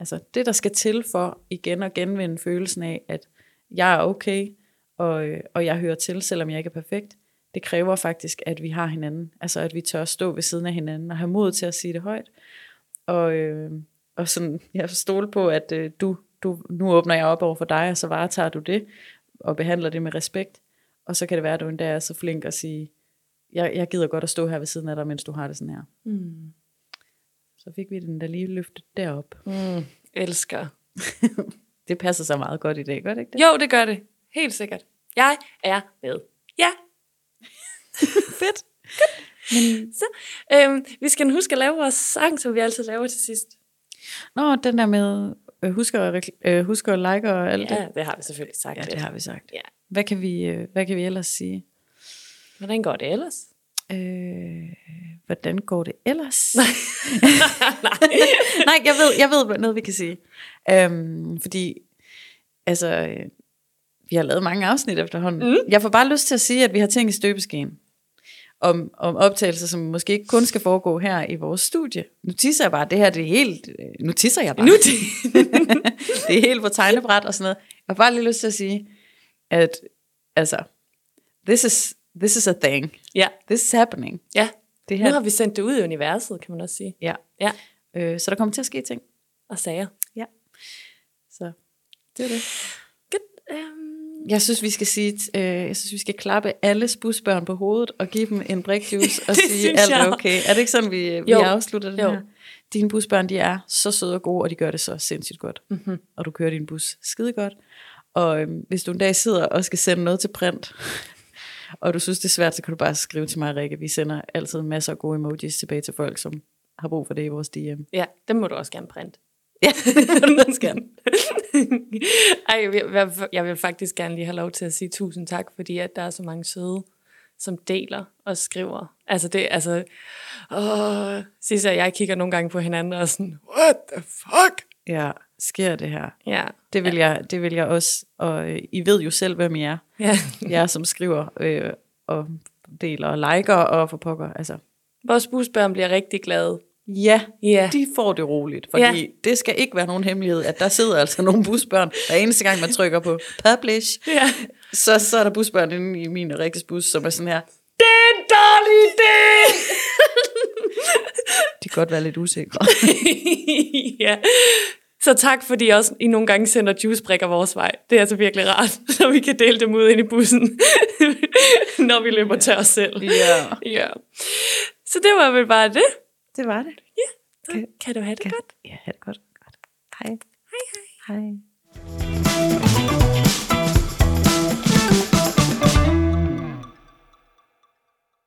altså det, der skal til for igen og genvinde følelsen af, at jeg er okay, og, øh, og jeg hører til, selvom jeg ikke er perfekt, det kræver faktisk, at vi har hinanden. Altså, at vi tør stå ved siden af hinanden og have mod til at sige det højt. Og, øh, og sådan, [LAUGHS] jeg stole på, at øh, du, du, nu åbner jeg op over for dig, og så varetager du det, og behandler det med respekt. Og så kan det være, at du endda er så flink at sige, jeg, jeg gider godt at stå her ved siden af dig, mens du har det sådan her. Mm. Så fik vi den der lige løftet derop. Mm. Elsker. [LAUGHS] Det passer så meget godt i dag, gør det ikke det? Jo, det gør det. Helt sikkert. Jeg er med. Ja. [LAUGHS] Fedt. Så, øhm, vi skal huske at lave vores sang, som vi altid laver til sidst. Nå, den der med, øh, husk, at, rekl- øh, husk at like og alt Ja, det. det har vi selvfølgelig sagt. Ja, det har vi sagt. Ja. Hvad kan vi, øh, hvad kan vi ellers sige? Hvordan går det ellers? Øh, hvordan går det ellers? [LAUGHS] Nej. [LAUGHS] Nej, jeg ved, jeg ved noget, vi kan sige. Øhm, fordi, altså, øh, vi har lavet mange afsnit efterhånden. Mm. Jeg får bare lyst til at sige, at vi har ting i støbeskeen. Om, om optagelser, som måske ikke kun skal foregå her i vores studie. Nu tisser jeg bare, det her det er helt, øh, nu tisser jeg bare. Nu [LAUGHS] det. er helt på tegnebræt og sådan noget. Jeg har bare lige lyst til at sige, at altså, this is, this is a thing. ja. This is happening. ja. Det Nu her, har vi sendt det ud i universet, kan man også sige. ja. Ja. Øh, så der kommer til at ske ting. Og sager. Så det er det. Good. Um, Jeg synes, vi skal sige, øh, jeg synes, vi skal klappe alles busbørn på hovedet og give dem en brikjuice [LAUGHS] og Det sige, alt er okay. Er det ikke sådan, vi, vi Jo. afslutter den Jo. her? Dine busbørn, de er så søde og gode, og de gør det så sindssygt godt. mm-hmm. Og du kører din bus skide godt. Og øhm, hvis du en dag sidder og skal sende noget til print, og du synes, det er svært, så kan du bare skrive til mig, Rikke. Vi sender altid masser af gode emojis tilbage til folk, som har brug for det i vores DM. Ja, dem må du også gerne printe. Ja, [LAUGHS] det du også gerne. [LAUGHS] Ej, jeg vil, jeg- vil faktisk gerne lige have lov til at sige tusind tak, fordi at der er så mange søde, som deler og skriver. Altså det, altså, åh, Sisse og jeg kigger nogle gange på hinanden og sådan, what the fuck? Ja, sker det her? Ja, Det vil, jeg, det vil jeg også, og øh, I ved jo selv, hvem I er. ja. [LAUGHS] jer, som skriver øh, og deler og liker og for pokker. Altså, Vores busbørn bliver rigtig glade. ja, Ja. de får det roligt, fordi Ja. ja. det skal ikke være nogen hemmelighed, at der sidder altså nogle busbørn, hver eneste gang man trykker på publish, Ja. så, så er der busbørn inde i min og Rikkes bus, som er sådan her, Det er en dårlig idé! [LAUGHS] de kan godt være lidt usikre. [LAUGHS] ja. Så tak, fordi også I nogle gange sender juicebrikker vores vej. Det er altså virkelig rart, [LAUGHS] så vi kan dele dem ud ind i bussen, [LAUGHS] når vi løber tør selv. ja, Ja. Så det var vel bare det. det var det. Så kan du have det godt. Ja, ha' det godt. godt. Hej. Hej, hej. Hej.